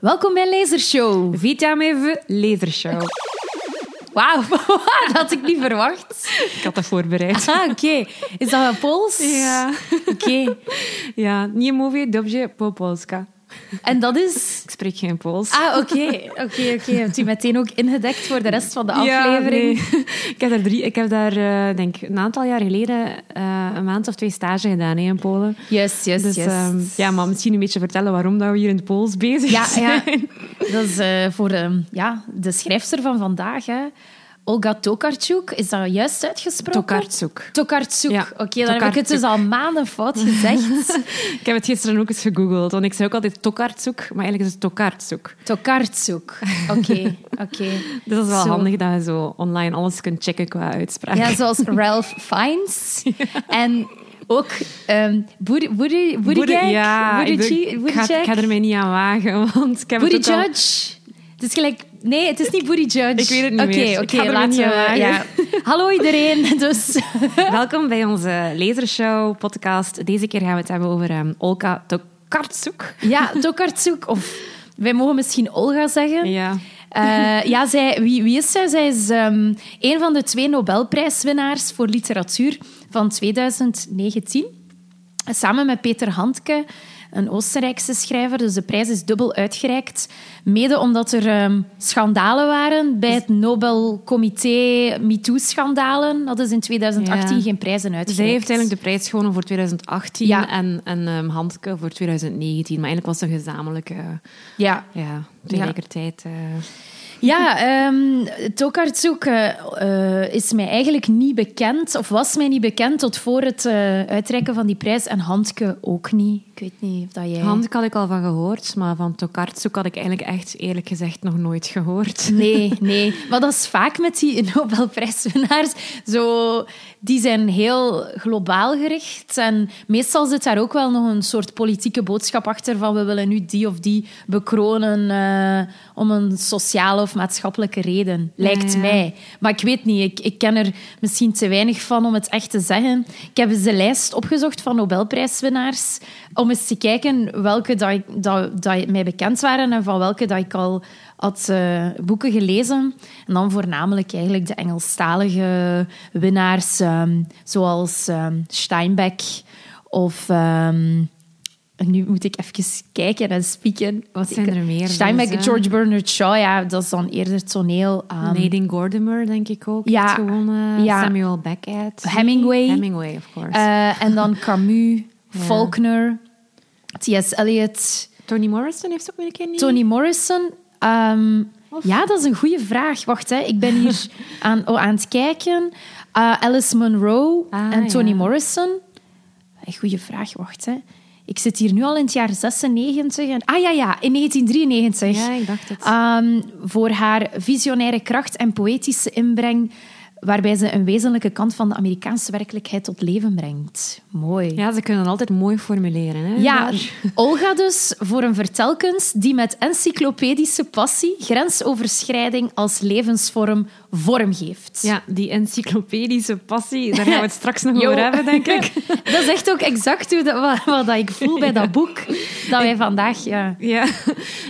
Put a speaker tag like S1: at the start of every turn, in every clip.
S1: Welkom bij Lasershow.
S2: Vitamin V Lasershow.
S1: Wauw, dat had ik niet verwacht.
S2: Ik had dat voorbereid.
S1: Ah, oké. Is dat een Pools?
S2: Ja.
S1: Oké.
S2: Ja, nie mówię dobrze po polska.
S1: En dat is...
S2: Ik spreek geen Pools.
S1: Ah, oké. Oké, oké. Hebt u meteen ook ingedekt voor de rest van de aflevering?
S2: Ja, nee. ik heb daar, drie, ik heb daar eh, denk ik, een aantal jaar geleden eh, een maand of twee stage gedaan hè, in Polen.
S1: Yes, yes,
S2: Dus
S1: yes.
S2: ehm, ja, maar misschien een beetje vertellen waarom dat we hier in het Pools bezig
S1: Ja,
S2: zijn.
S1: ja. Dat is eh, voor ehm, ja, de schrijfster van vandaag, hè. Olga Tokarczuk. Is dat juist uitgesproken?
S2: Tokarczuk.
S1: Tokarczuk.
S2: Ja,
S1: Oké, dan heb ik het dus al maanden fout gezegd.
S2: Ik heb het gisteren ook eens gegoogeld, want ik zei ook altijd Tokarczuk, maar eigenlijk is het Tokarczuk.
S1: Tokarczuk. Oké, oké.
S2: Dus dat is wel handig dat je zo online alles kunt checken qua uitspraak.
S1: Ja, zoals Ralph Fiennes. En ook um,
S2: Boede-
S1: Gang?
S2: Ja, ik, ga,
S1: Check?
S2: ik ga er mij niet aan wagen, want ik heb het.
S1: Het is gelijk... Nee, het is niet Booty Judge.
S2: Ik weet het niet
S1: Oké,
S2: meer. Ik
S1: Oké,
S2: er
S1: laten we... Ja. Hallo iedereen. Dus...
S2: Welkom bij onze Lasershow podcast. Deze keer gaan we het hebben over um, Olga Tokarczuk.
S1: Ja, Tokarczuk. Of wij mogen misschien Olga zeggen.
S2: Ja.
S1: Eh, ja, zij, wie, wie is zij? Zij is ehm, een van de twee Nobelprijswinnaars voor literatuur van 2019. Samen met Peter Handke, een Oostenrijkse schrijver. Dus de prijs is dubbel uitgereikt. Mede omdat er ehm, schandalen waren bij het Nobelcomité MeToo-schandalen. Dat is in 2018
S2: Ja.
S1: geen prijzen uitgereikt.
S2: Zij heeft eigenlijk de prijs gewonnen voor 2018
S1: Ja.
S2: en, en um, Handke voor 2019. Maar eigenlijk was het een gezamenlijke,
S1: Ja,
S2: ja, tegelijkertijd. eh,
S1: Ja, Tokarczuk eh, is mij eigenlijk niet bekend, of was mij niet bekend tot voor het eh, uitreiken van die prijs. En Handke ook niet. Ik weet niet of dat jij...
S2: Handke had ik al van gehoord, maar van Tokarczuk had ik eigenlijk echt eerlijk gezegd nog nooit gehoord.
S1: Nee, nee. Maar dat is vaak met die Nobelprijswinnaars. Zo, die zijn heel globaal gericht. En meestal zit daar ook wel nog een soort politieke boodschap achter van we willen nu die of die bekronen eh, om een sociale of maatschappelijke reden. Lijkt
S2: Ja, ja.
S1: mij. Maar ik weet niet. Ik, ik ken er misschien te weinig van om het echt te zeggen. Ik heb eens de lijst opgezocht van Nobelprijswinnaars om eens te kijken welke dat, dat, dat mij bekend waren en van welke dat ik al had eh, boeken gelezen. En dan voornamelijk eigenlijk de Engelstalige winnaars, ehm, zoals ehm, Steinbeck of... nu moet ik even kijken en spieken.
S2: Wat zijn er meer?
S1: Steinbeck,
S2: Dus?
S1: George Bernard Shaw, ja, dat is dan eerder toneel. ehm,
S2: Nadine Gordimer, denk ik ook.
S1: Ja.
S2: gewonnen.
S1: Ja.
S2: Samuel Beckett.
S1: Hemingway.
S2: Hemingway, of course.
S1: eh, en dan Camus, Faulkner, T.S. Eliot,
S2: Toni Morrison heeft ook weer een keer niet.
S1: Toni Morrison. Ehm, ja, dat is een goede vraag. Wacht, hè. ik ben hier aan, oh, aan het kijken. Eh, Alice Munro
S2: Ah,
S1: en Toni
S2: ja.
S1: Morrison. Een goede vraag, wacht. Hè. Ik zit hier nu al in het jaar 96. En, ah ja, ja, in 1993.
S2: Ja, ik dacht het.
S1: Ehm, voor haar visionaire kracht en poëtische inbreng, waarbij ze een wezenlijke kant van de Amerikaanse werkelijkheid tot leven brengt. Mooi.
S2: Ja, ze kunnen altijd mooi formuleren. Hè,
S1: Ja. Olga dus voor een vertelkunst die met encyclopedische passie grensoverschrijding als levensvorm vormgeeft.
S2: ja, die encyclopedische passie, daar gaan we het straks nog over hebben, denk ik.
S1: Dat is echt ook exact hoe dat, wat, wat dat ik voel bij dat boek dat wij vandaag... Ja.
S2: Ja,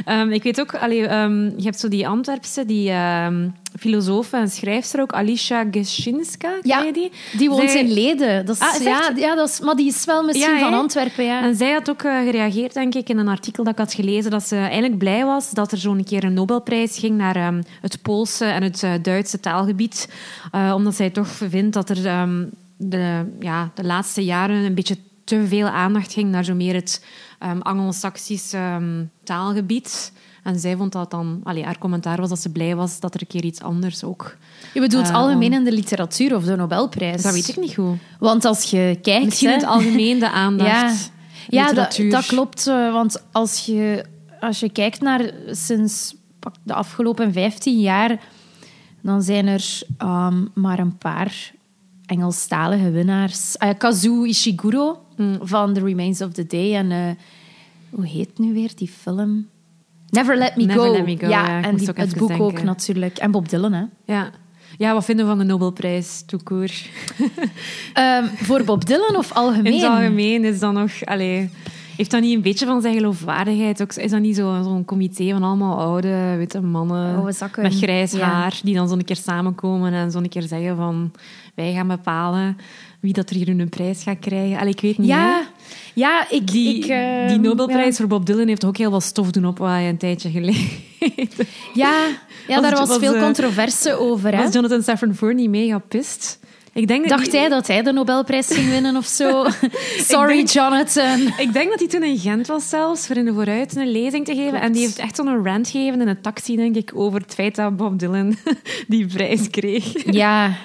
S2: Ehm, ik weet ook, allee, ehm, je hebt zo die Antwerpse, die ehm filosoof en schrijfster ook, Alicia Geschinska, ken
S1: Ja,
S2: je die?
S1: Die woont
S2: Zij-
S1: in Leden. Dat is,
S2: Ah,
S1: ja, ja, dat is, maar die is wel misschien
S2: Ja,
S1: van? Antwerpen. Ja.
S2: En zij had ook eh, gereageerd, denk ik, in een artikel dat ik had gelezen, dat ze eigenlijk blij was dat er zo'n keer een Nobelprijs ging naar ehm, het Poolse en het eh, Duitse taalgebied. Eh, omdat zij toch vindt dat er ehm, de, ja, de laatste jaren een beetje te veel aandacht ging naar zo meer het Anglo-Saxisch ehm, taalgebied. En zij vond dat dan... Allee, haar commentaar was dat ze blij was dat er een keer iets anders ook...
S1: Je bedoelt
S2: Eh,
S1: algemeen in de literatuur of de Nobelprijs?
S2: Dat weet ik niet goed.
S1: Want als je kijkt...
S2: Misschien
S1: hè,
S2: in het algemeen de
S1: Ja,
S2: aandacht.
S1: ja dat,
S2: literatuur.
S1: dat klopt. eh, Want als je, als je kijkt naar sinds de afgelopen 15 jaar, dan zijn er ehm, maar een paar Engelstalige winnaars. Ah ja, Kazuo Ishiguro
S2: Hmm.
S1: van The Remains of the Day. En eh, hoe heet nu weer die film? Never Let Me
S2: Never
S1: Go.
S2: Let Me Go, ja,
S1: en die- het boek ook natuurlijk. En Bob Dylan, hè.
S2: Ja. ja, wat vinden we van de Nobelprijs, court?
S1: Ehm, voor Bob Dylan of algemeen?
S2: In het algemeen is dan nog... Allee, Heeft dat niet een beetje van zijn geloofwaardigheid? Ook, is dat niet zo- zo'n comité van allemaal oude, witte mannen
S1: Oude zakken.
S2: met grijs
S1: Ja.
S2: haar, die dan zo'n keer samenkomen en zo'n keer zeggen van wij gaan bepalen wie dat er hier een prijs gaat krijgen. Allee, ik weet niet. hè.
S1: Ja, ja ik...
S2: Die,
S1: ik,
S2: die Nobelprijs
S1: ja.
S2: voor Bob Dylan heeft ook heel wat stof doen opwaaien een tijdje geleden.
S1: Ja, ja daar was,
S2: was,
S1: veel
S2: eh,
S1: controverse over. Hè?
S2: Was Jonathan Safran Foer niet mega pist? Ik denk dat
S1: Dacht
S2: die-
S1: hij dat hij de Nobelprijs ging winnen of zo? Sorry,
S2: denk-
S1: Jonathan.
S2: Ik denk dat hij toen in Gent was zelfs, voor in de vooruit een lezing te geven. En die heeft echt zo'n rant gegeven in een taxi, denk ik, over het feit dat Bob Dylan die prijs kreeg.
S1: Ja,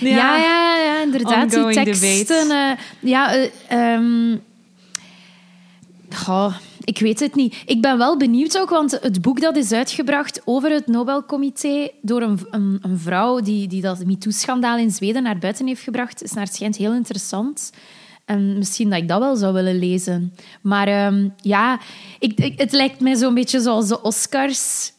S1: ja, ja, ja, inderdaad. Die teksten. eh, ja, eh, ehm, goh, ik weet het niet. Ik ben wel benieuwd ook, want het boek dat is uitgebracht over het Nobelcomité door een, een, een vrouw die, die dat MeToo-schandaal in Zweden naar buiten heeft gebracht, is naar het schijnt heel interessant. En misschien dat ik dat wel zou willen lezen. Maar ehm, ja, ik, het lijkt mij zo'n beetje zoals de Oscars.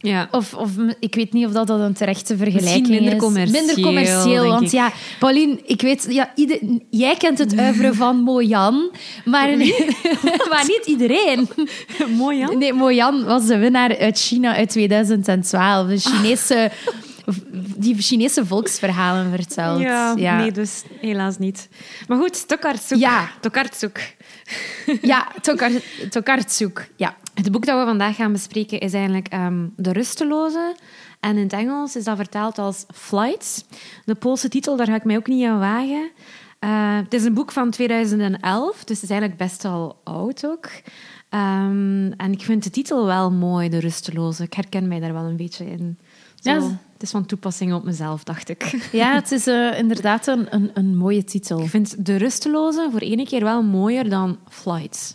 S2: Ja.
S1: Of, of ik weet niet of dat, dat een terechte vergelijking
S2: minder
S1: is.
S2: commercieel,
S1: Minder commercieel. Want
S2: ik.
S1: ja, Paulien, ik weet, ja, ieder, jij kent het uiveren van Mojan, maar, maar niet iedereen.
S2: Mooi, Jan.
S1: Nee, Moyan was de winnaar uit China uit 2012. De Chinese, die Chinese volksverhalen vertelt.
S2: Ja,
S1: ja.
S2: nee, dus helaas niet. Maar goed, Tokarczuk.
S1: Ja.
S2: Tokarczuk.
S1: Ja, Tokar, Tokarczuk. Ja.
S2: Het boek dat we vandaag gaan bespreken is eigenlijk ehm, De Rusteloze. En in het Engels is dat vertaald als Flights. De Poolse titel, daar ga ik mij ook niet aan wagen. Eh, het is een boek van 2011, dus het is eigenlijk best wel oud ook. Ehm, en ik vind de titel wel mooi, De Rusteloze. Ik herken mij daar wel een beetje in.
S1: Ja.
S2: Het is van toepassing op mezelf, dacht ik.
S1: ja, het is eh, inderdaad een, een, een mooie titel.
S2: Ik vind De Rusteloze voor ene keer wel mooier dan Flights.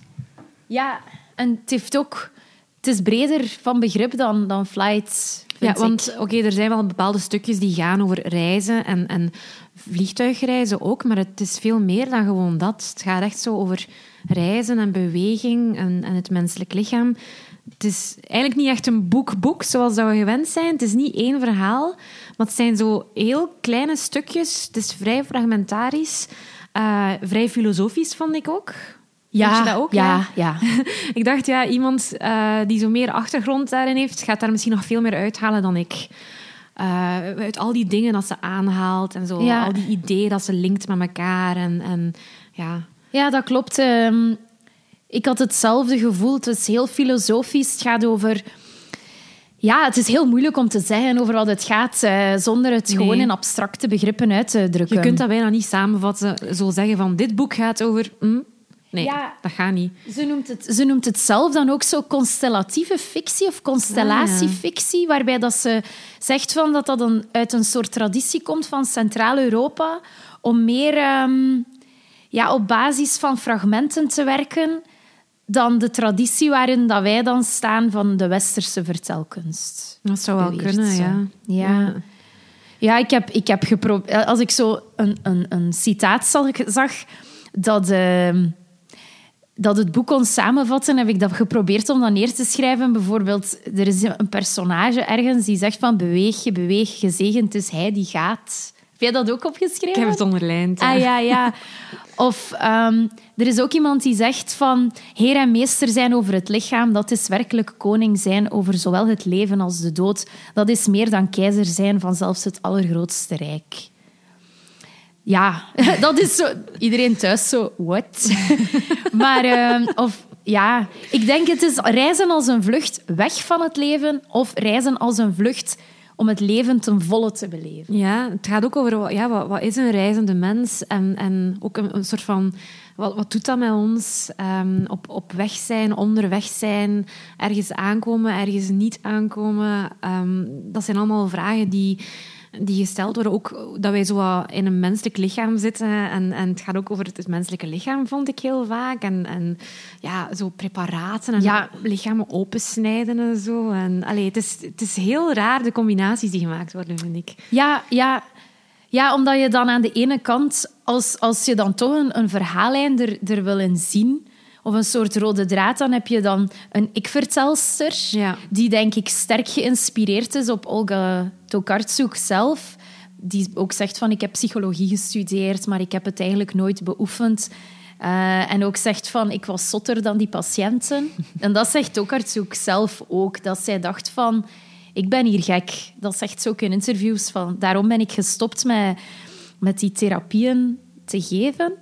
S1: Ja, en het heeft ook... Het is breder van begrip dan, dan Flight,
S2: Ja, want oké, er zijn wel bepaalde stukjes die gaan over reizen en, en vliegtuigreizen ook, maar het is veel meer dan gewoon dat. Het gaat echt zo over reizen en beweging en, en het menselijk lichaam. Het is eigenlijk niet echt een boek-boek zoals dat we gewend zijn. Het is niet één verhaal, maar het zijn zo heel kleine stukjes. Het is vrij fragmentarisch, eh, vrij filosofisch vond ik ook. Vond je dat ook?
S1: Ja, ja.
S2: Ik dacht, ja, iemand eh, die zo meer achtergrond daarin heeft, gaat daar misschien nog veel meer uithalen dan ik. Eh, uit al die dingen dat ze aanhaalt en zo,
S1: Ja.
S2: al die ideeën dat ze linkt met elkaar. En, en ja,
S1: Ja, dat klopt. Ehm, ik had hetzelfde gevoel. Het is heel filosofisch. Het gaat over... Ja, het is heel moeilijk om te zeggen over wat het gaat, eh, zonder het
S2: Nee.
S1: gewoon in abstracte begrippen uit te drukken.
S2: je kunt dat bijna niet samenvatten, zo zeggen van dit boek gaat over... hm, nee,
S1: Ja.
S2: dat gaat niet.
S1: Ze noemt, het, ze noemt het zelf dan ook zo constellatieve fictie of constellatiefictie, waarbij dat ze zegt van dat dat een, uit een soort traditie komt van Centraal-Europa om meer ehm, ja, op basis van fragmenten te werken dan de traditie waarin dat wij dan staan van de westerse vertelkunst.
S2: Dat zou wel
S1: beweert
S2: kunnen, ja.
S1: Ja. Ja, ik heb, ik heb geprobeerd... Als ik zo een, een, een citaat zag, dat, ehm, dat het boek kon samenvatten, heb ik dat geprobeerd om dat neer te schrijven. Bijvoorbeeld, er is een personage ergens die zegt van beweeg je, beweeg, gezegend is hij die gaat. Heb jij dat ook opgeschreven?
S2: Ik heb het onderlijnd.
S1: Ah ja, ja. Of ehm, er is ook iemand die zegt van heer en meester zijn over het lichaam, dat is werkelijk koning zijn over zowel het leven als de dood. Dat is meer dan keizer zijn van zelfs het allergrootste rijk. Ja, dat is zo... Iedereen thuis zo, what? maar, ehm, of ja, ik denk het is reizen als een vlucht weg van het leven of reizen als een vlucht om het leven ten volle te beleven.
S2: Ja, het gaat ook over ja, wat, is een reizende mens en, en ook een, een soort van wat, wat doet dat met ons? Ehm, op, op weg zijn, onderweg zijn, ergens aankomen, ergens niet aankomen. Ehm, dat zijn allemaal vragen die, die gesteld worden. Ook dat wij zo in een menselijk lichaam zitten. En, en het gaat ook over het menselijke lichaam, vond ik heel vaak. En, en ja, zo preparaten en
S1: Ja.
S2: lichamen opensnijden en zo. En, allee, het, is, het is heel raar, de combinaties die gemaakt worden, vind ik.
S1: Ja, ja. ja, omdat je dan aan de ene kant, als, als je dan toch een, een verhaallijn er, er wil in zien, of een soort rode draad, dan heb je dan een ik-vertelster,
S2: Ja.
S1: die denk ik sterk geïnspireerd is op Olga Tokarczuk zelf. Die ook zegt van, ik heb psychologie gestudeerd, maar ik heb het eigenlijk nooit beoefend. Eh, en ook zegt van, ik was zotter dan die patiënten. En dat zegt Tokarczuk zelf ook. Dat zij dacht van, ik ben hier gek. Dat zegt ze ook in interviews. Van, daarom ben ik gestopt met, met die therapieën te geven.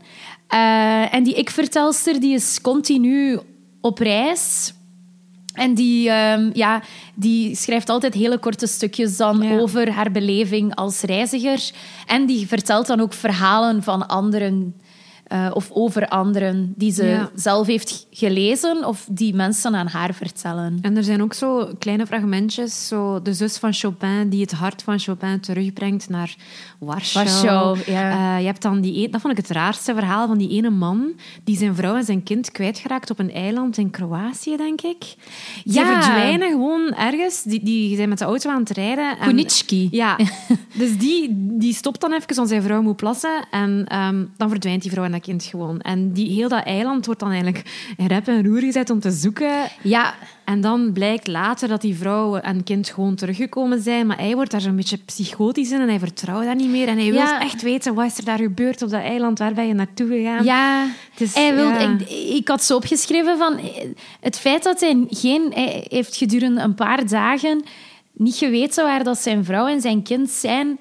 S1: Uh, en die ik-vertelster die is continu op reis. En die, um, ja, die schrijft altijd hele korte stukjes dan ja. over haar beleving als reiziger. En die vertelt dan ook verhalen van anderen uh, of over anderen die ze ja. zelf heeft gelezen of die mensen aan haar vertellen.
S2: En er zijn ook zo kleine fragmentjes, zo de zus van Chopin die het hart van Chopin terugbrengt naar Warschau.
S1: Warschau
S2: ja. uh, je hebt dan die, dat vond ik het raarste verhaal van die ene man die zijn vrouw en zijn kind kwijtgeraakt op een eiland in Kroatië, denk ik. Ja. verdwijnen gewoon ergens. Die, die zijn met de auto aan het rijden.
S1: Kunitschki.
S2: Ja. dus die, die stopt dan even, want zijn vrouw moet plassen. En um, dan verdwijnt die vrouw en dat kind gewoon. En die, heel dat eiland wordt dan eigenlijk in rep en roer gezet om te zoeken.
S1: Ja.
S2: En dan blijkt later dat die vrouw en kind gewoon teruggekomen zijn. Maar hij wordt daar zo'n beetje psychotisch in en hij vertrouwt daar niet meer. En hij wil echt weten, wat is er daar gebeurd op dat eiland? Waar ben je naartoe gegaan?
S1: Ja, is, hij wil, ja. ik, ik, had zo opgeschreven van... Het feit dat hij geen... Hij heeft gedurende een paar dagen niet geweten waar dat zijn vrouw en zijn kind zijn...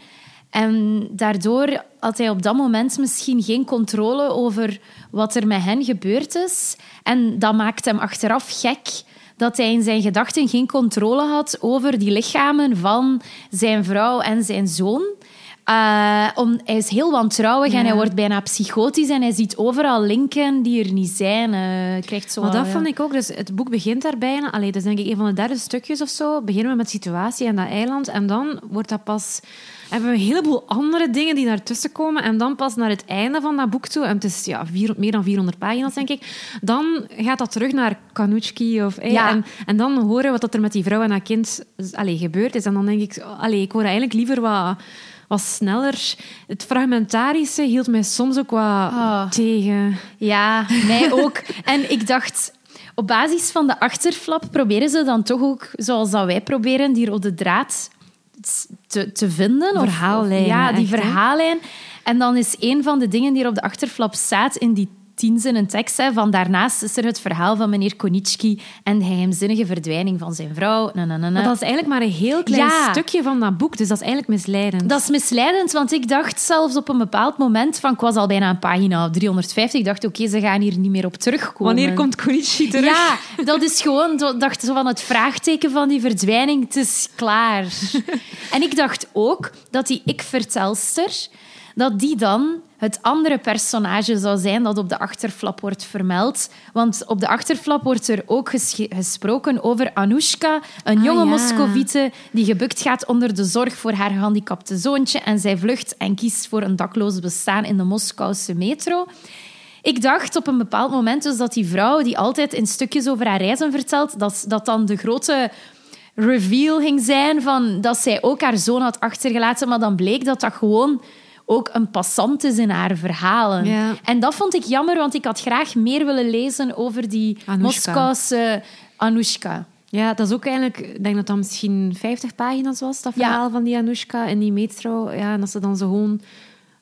S1: En daardoor had hij op dat moment misschien geen controle over wat er met hen gebeurd is. En dat maakt hem achteraf gek dat hij in zijn gedachten geen controle had over die lichamen van zijn vrouw en zijn zoon. Uh, om, hij is heel wantrouwig ja. en hij wordt bijna psychotisch en hij ziet overal linken die er niet zijn. Uh, krijgt zo
S2: maar dat
S1: ja.
S2: vond ik ook. Dus het boek begint daar bijna. Allee, dat is denk ik een van de derde stukjes of zo. Beginnen we met situatie en dat eiland. En dan wordt dat pas hebben we een heleboel andere dingen die daartussen komen. En dan pas naar het einde van dat boek toe, en het is ja, vier, meer dan 400 pagina's, denk ik, dan gaat dat terug naar Kanuchki. Of, hey,
S1: Ja.
S2: en, en dan horen we wat er met die vrouw en dat kind gebeurd is. En dan denk ik, allee, ik hoor eigenlijk liever wat wat sneller. Het fragmentarische hield mij soms ook wat
S1: Oh.
S2: tegen.
S1: Ja, mij ook. en ik dacht, op basis van de achterflap proberen ze dan toch ook, zoals dat wij proberen, die rode draad te, te vinden. Of-
S2: Verhaallijn,
S1: ja, die verhaallijn. En dan is een van de dingen die er op de achterflap staat in die tien zinnen tekst, hè, van daarnaast is er het verhaal van meneer Konitschki en de geheimzinnige verdwijning van zijn vrouw. Na, na, na, na.
S2: Maar dat is eigenlijk maar een heel klein
S1: Ja.
S2: stukje van dat boek, dus dat is eigenlijk misleidend.
S1: Dat is misleidend, want ik dacht zelfs op een bepaald moment van... Ik was al bijna een pagina 350. Ik dacht, oké, ze gaan hier niet meer op terugkomen.
S2: Wanneer komt Konichi terug?
S1: Ja, dat is gewoon... dacht zo van het vraagteken van die verdwijning, het is klaar. en ik dacht ook dat die ik-vertelster... Dat die dan het andere personage zou zijn dat op de achterflap wordt vermeld. Want op de achterflap wordt er ook ges- gesproken over Anoushka, een
S2: Ah,
S1: jonge
S2: ja.
S1: Moskovite die gebukt gaat onder de zorg voor haar gehandicapte zoontje en zij vlucht en kiest voor een dakloos bestaan in de Moskouse metro. Ik dacht op een bepaald moment dus dat die vrouw, die altijd in stukjes over haar reizen vertelt, dat, dat dan de grote reveal ging zijn van dat zij ook haar zoon had achtergelaten, maar dan bleek dat dat gewoon ook een passant is in haar verhalen.
S2: Ja.
S1: En dat vond ik jammer, want ik had graag meer willen lezen over die. Moskouse Anoushka.
S2: Ja, dat is ook eigenlijk... Ik denk dat dat misschien 50 pagina's was, dat
S1: Ja.
S2: verhaal van die Anoushka en die metro. Ja, en dat ze dan zo gewoon...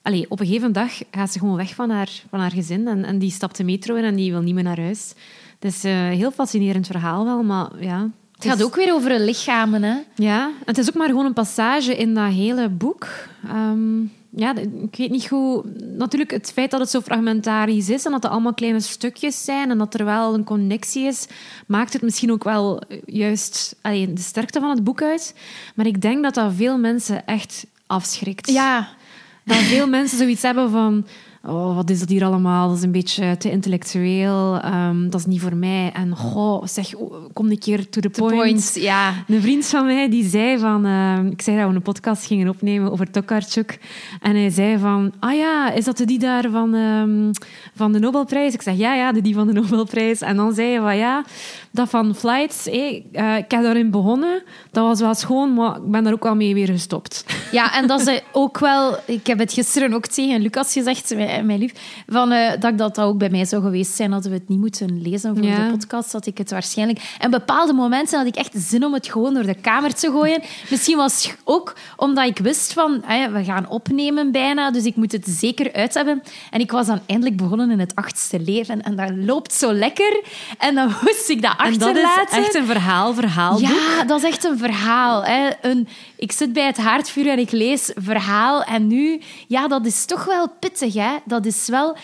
S2: Allee, op een gegeven dag gaat ze gewoon weg van haar, van haar gezin en, en die stapt de metro in en die wil niet meer naar huis. Is een heel fascinerend verhaal wel, maar ja...
S1: Het gaat ook weer over lichamen, hè?
S2: Ja, en het is ook maar gewoon een passage in dat hele boek. Ehm, ja, ik weet niet goed... Natuurlijk, het feit dat het zo fragmentarisch is en dat het allemaal kleine stukjes zijn en dat er wel een connectie is, maakt het misschien ook wel juist de sterkte van het boek uit. Maar ik denk dat dat veel mensen echt afschrikt.
S1: Ja,
S2: Dat veel mensen zoiets hebben van... Oh, wat is dat hier allemaal? Dat is een beetje te intellectueel. ehm, dat is niet voor mij. En goh, zeg, kom een keer to the
S1: the
S2: point.
S1: point. Ja.
S2: Een vriend van mij die zei van... eh, ik zei dat we een podcast gingen opnemen over Tokarczuk. En hij zei van... Ah ja, is dat de die daar van, ehm, van de Nobelprijs? Ik zeg ja, ja, de die van de Nobelprijs. En dan zei hij van ja, dat van Flights... eh, ik heb daarin begonnen. Dat was wel schoon, maar ik ben daar ook wel mee weer gestopt.
S1: Ja, en dat is ook wel... Ik heb het gisteren ook tegen Lucas gezegd, mijn, mijn lief, van, uh, dat ik dat ook bij mij zou geweest zijn, hadden we het niet moeten lezen voor
S2: Ja.
S1: de podcast, dat ik het waarschijnlijk... En bepaalde momenten had ik echt zin om het gewoon door de kamer te gooien. Misschien was het ook omdat ik wist van, ja, we gaan opnemen bijna, dus ik moet het zeker uit hebben. En ik was dan eindelijk begonnen in het achtste leven en dat loopt zo lekker. En dan moest ik dat
S2: En dat
S1: achterlaten.
S2: is echt een verhaal, verhaal.
S1: Ja, dat is echt een verhaal. Hè. Een, ik zit bij het haardvuur en ik lees verhaal. En nu, ja, dat is toch wel pittig. Hè. Dat is wel...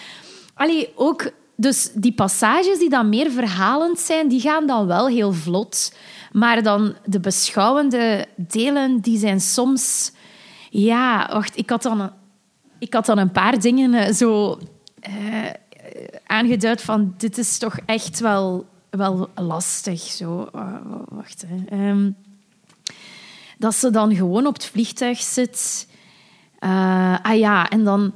S1: Allee, ook... Dus die passages die dan meer verhalend zijn, die gaan dan wel heel vlot. Maar dan de beschouwende delen, die zijn soms... Ja, wacht, ik had dan een, ik had dan een paar dingen eh, zo eh, aangeduid van dit is toch echt wel, wel lastig. Zo. Uh, wacht, hè. Ehm, dat ze dan gewoon op het vliegtuig zit. Ah ja, en dan...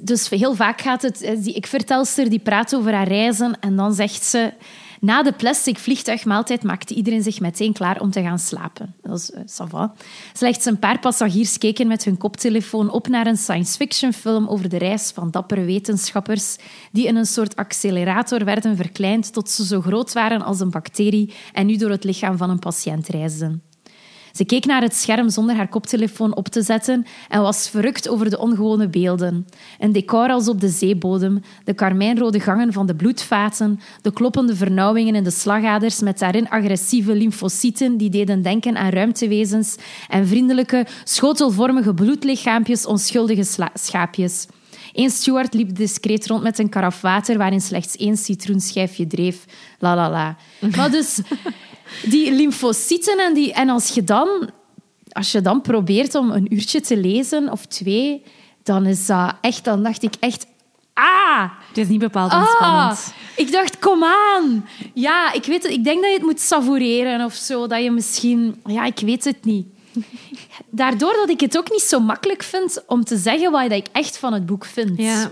S1: Dus heel vaak gaat het... Die ik-vertelster die praat over haar reizen en dan zegt ze... Na de plastic vliegtuigmaaltijd maakte iedereen zich meteen klaar om te gaan slapen. Dat is uh, va. Slechts een paar passagiers keken met hun koptelefoon op naar een science-fiction film over de reis van dappere wetenschappers die in een soort accelerator werden verkleind tot ze zo groot waren als een bacterie en nu door het lichaam van een patiënt reisden. Ze keek naar het scherm zonder haar koptelefoon op te zetten en was verrukt over de ongewone beelden. Een decor als op de zeebodem, de karmijnrode gangen van de bloedvaten, de kloppende vernauwingen in de slagaders met daarin agressieve lymfocyten die deden denken aan ruimtewezens en vriendelijke, schotelvormige bloedlichaampjes onschuldige schaapjes. Eén steward liep discreet rond met een karaf water waarin slechts één citroenschijfje dreef. La la la. Maar dus die lymfocyten en, die, en als je dan als je dan probeert om een uurtje te lezen of twee, dan is dat echt, dan dacht ik echt, ah!
S2: Het is niet bepaald ontspannend.
S1: Ah, ik dacht, kom aan. Ja, ik weet het. Ik denk dat je het moet savoureren of zo. Dat je misschien, ja, ik weet het niet. Daardoor dat ik het ook niet zo makkelijk vind om te zeggen wat ik echt van het boek vind.
S2: Ja.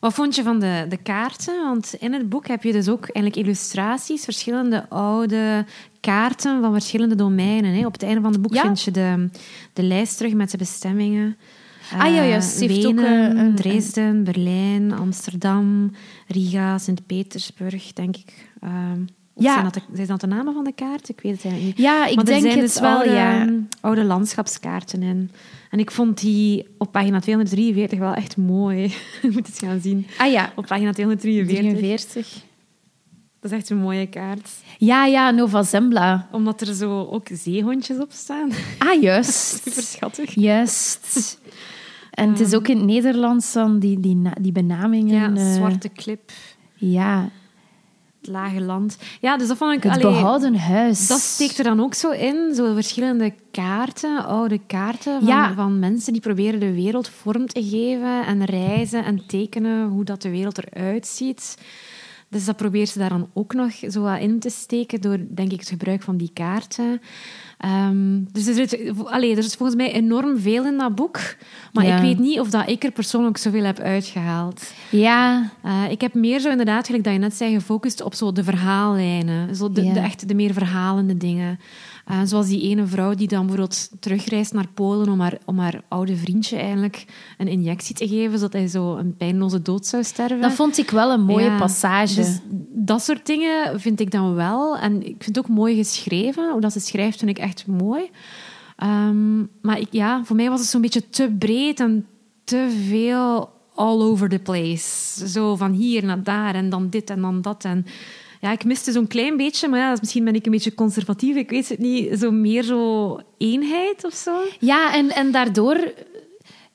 S2: Wat vond je van de, de kaarten? Want in het boek heb je dus ook eigenlijk illustraties, verschillende oude kaarten van verschillende domeinen. Hè. Op het einde van het boek
S1: Ja.
S2: vind je de, de lijst terug met de bestemmingen.
S1: Ah, ja,
S2: Eh,
S1: juist. Ze heeft ook,
S2: Wenen,
S1: eh, een-
S2: Dresden, Berlijn, Amsterdam, Riga, Sint-Petersburg, denk ik. Ehm,
S1: Ja.
S2: Zijn dat, de, zijn dat de namen van de kaarten? Ik weet het eigenlijk niet.
S1: Ja, ik
S2: er
S1: denk
S2: zijn
S1: het
S2: dus
S1: wel,
S2: oude,
S1: ja.
S2: oude landschapskaarten in. En ik vond die op pagina 243 wel echt mooi. Je moet het gaan zien.
S1: Ah ja,
S2: Op pagina 243.
S1: 43.
S2: Dat is echt een mooie kaart.
S1: Ja, ja, Nova Zembla.
S2: Omdat er zo ook zeehondjes op staan.
S1: Ah, juist.
S2: Super schattig.
S1: Juist. En het is ook in het Nederlands dan die, die, die benamingen.
S2: Ja,
S1: eh,
S2: zwarte klip,
S1: ja,
S2: het lage land. Ja, dus dat vond ik...
S1: het
S2: allee,
S1: behouden huis.
S2: Dat steekt er dan ook zo in, zo verschillende kaarten, oude kaarten van,
S1: Ja.
S2: van mensen die proberen de wereld vorm te geven en reizen en tekenen hoe dat de wereld eruit ziet. Dus dat probeert ze daar dan ook nog zo wat in te steken door, denk ik, het gebruik van die kaarten. Ehm, dus er allee, er is volgens mij enorm veel in dat boek, maar
S1: Ja.
S2: ik weet niet of dat ik er persoonlijk zoveel heb uitgehaald.
S1: Ja,
S2: Uh, ik heb meer zo inderdaad, gelijk dat je net zei, gefocust op zo de verhaallijnen. Zo de,
S1: Ja.
S2: de, echt de meer verhalende dingen. Uh, zoals die ene vrouw die dan bijvoorbeeld terugreist naar Polen om haar, om haar oude vriendje eigenlijk een injectie te geven, zodat hij zo een pijnloze dood zou sterven.
S1: dat vond ik wel een mooie
S2: Ja,
S1: passage.
S2: Dus dat soort dingen vind ik dan wel. En ik vind het ook mooi geschreven. Hoe dat ze schrijft, vind ik echt mooi. Ehm, maar ik, ja, voor mij was het zo'n beetje te breed en te veel all over the place. Zo van hier naar daar en dan dit en dan dat. En ja, ik miste zo'n klein beetje, maar ja, misschien ben ik een beetje conservatief. Ik weet het niet. Zo meer zo eenheid of zo.
S1: Ja, en, en daardoor,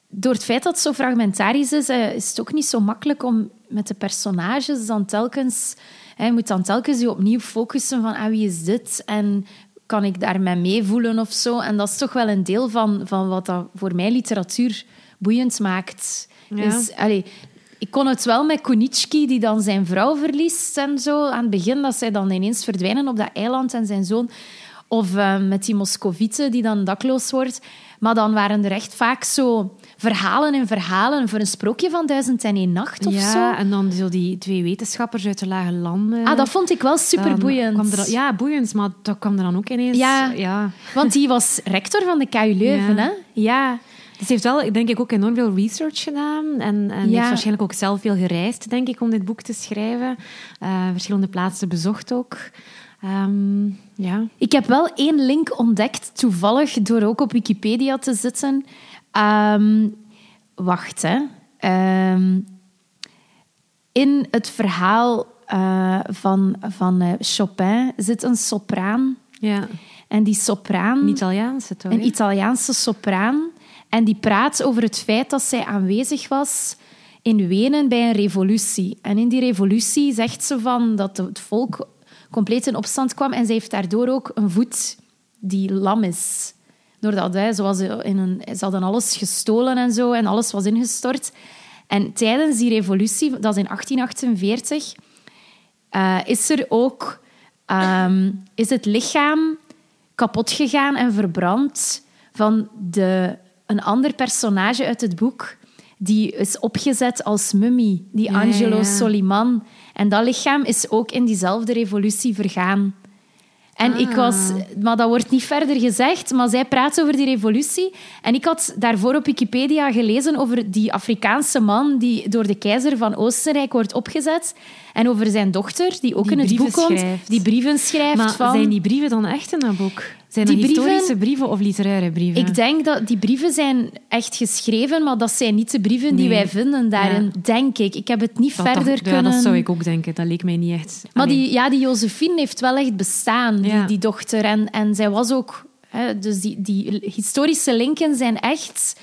S1: door het feit dat het zo fragmentarisch is, eh, is het ook niet zo makkelijk om met de personages dan telkens... hè, Je moet dan telkens je opnieuw focussen van ah, wie is dit en kan ik daarmee meevoelen of zo. En dat is toch wel een deel van, van wat dat voor mij literatuur boeiend maakt.
S2: Ja.
S1: Is, allee, ik kon het wel met Konitschki, die dan zijn vrouw verliest en zo. Aan het begin, dat zij dan ineens verdwijnen op dat eiland en zijn zoon Of eh, met die Moscovieten die dan dakloos wordt. Maar dan waren er echt vaak zo verhalen en verhalen voor een sprookje van Duizend en één Nacht of
S2: ja,
S1: zo.
S2: en dan zo die twee wetenschappers uit de lage landen.
S1: Ah, dat vond ik wel
S2: Dan
S1: super boeiend.
S2: kwam er- ja, boeiend, maar dat kwam er dan ook ineens.
S1: Ja.
S2: ja.
S1: Want die was rector van de KU Leuven,
S2: Ja.
S1: hè? Ja.
S2: Ze heeft wel, denk ik, ook enorm veel research gedaan. En, en
S1: Ja.
S2: heeft waarschijnlijk ook zelf veel gereisd, denk ik, om dit boek te schrijven. Eh, verschillende plaatsen bezocht ook. Ehm, ja.
S1: Ik heb wel één link ontdekt, toevallig, door ook op Wikipedia te zitten. Ehm, wacht, hè. Ehm, in het verhaal eh, van, van eh, Chopin zit een sopraan.
S2: ja.
S1: En die sopraan...
S2: Een Italiaanse, toch?
S1: Een? Italiaanse sopraan. En die praat over het feit dat zij aanwezig was in Wenen bij een revolutie. En in die revolutie zegt ze van dat het volk compleet in opstand kwam. En zij heeft daardoor ook een voet die lam is. Doordat hè, was in een, ze hadden alles gestolen en zo. En alles was ingestort. En tijdens die revolutie, dat is in 1848, eh, is er ook ehm, is het lichaam kapot gegaan en verbrand van de, een ander personage uit het boek. Die is opgezet als mummie, die
S2: Ja,
S1: Angelo
S2: ja.
S1: Soliman. En dat lichaam is ook in diezelfde revolutie vergaan. En ik
S2: Ah.
S1: was, maar dat wordt niet verder gezegd, maar zij praat over die revolutie. En ik had daarvoor op Wikipedia gelezen over die Afrikaanse man die door de keizer van Oostenrijk wordt opgezet. En over zijn dochter, die ook
S2: Die
S1: in het boek komt,
S2: schrijft.
S1: die brieven schrijft.
S2: Maar
S1: van...
S2: zijn die brieven dan echt in dat boek? Zijn
S1: Die
S2: historische brieven of literaire brieven?
S1: Ik denk dat die brieven zijn echt geschreven, maar dat zijn niet de brieven die wij vinden daarin, denk ik. Ik heb het niet
S2: dat,
S1: verder kunnen...
S2: Ja, dat zou ik ook denken. Dat leek mij niet echt...
S1: Maar die, ja, die Josephine heeft wel echt bestaan, die, die dochter. En, en zij was ook... Hè, dus die, die historische linken zijn echt...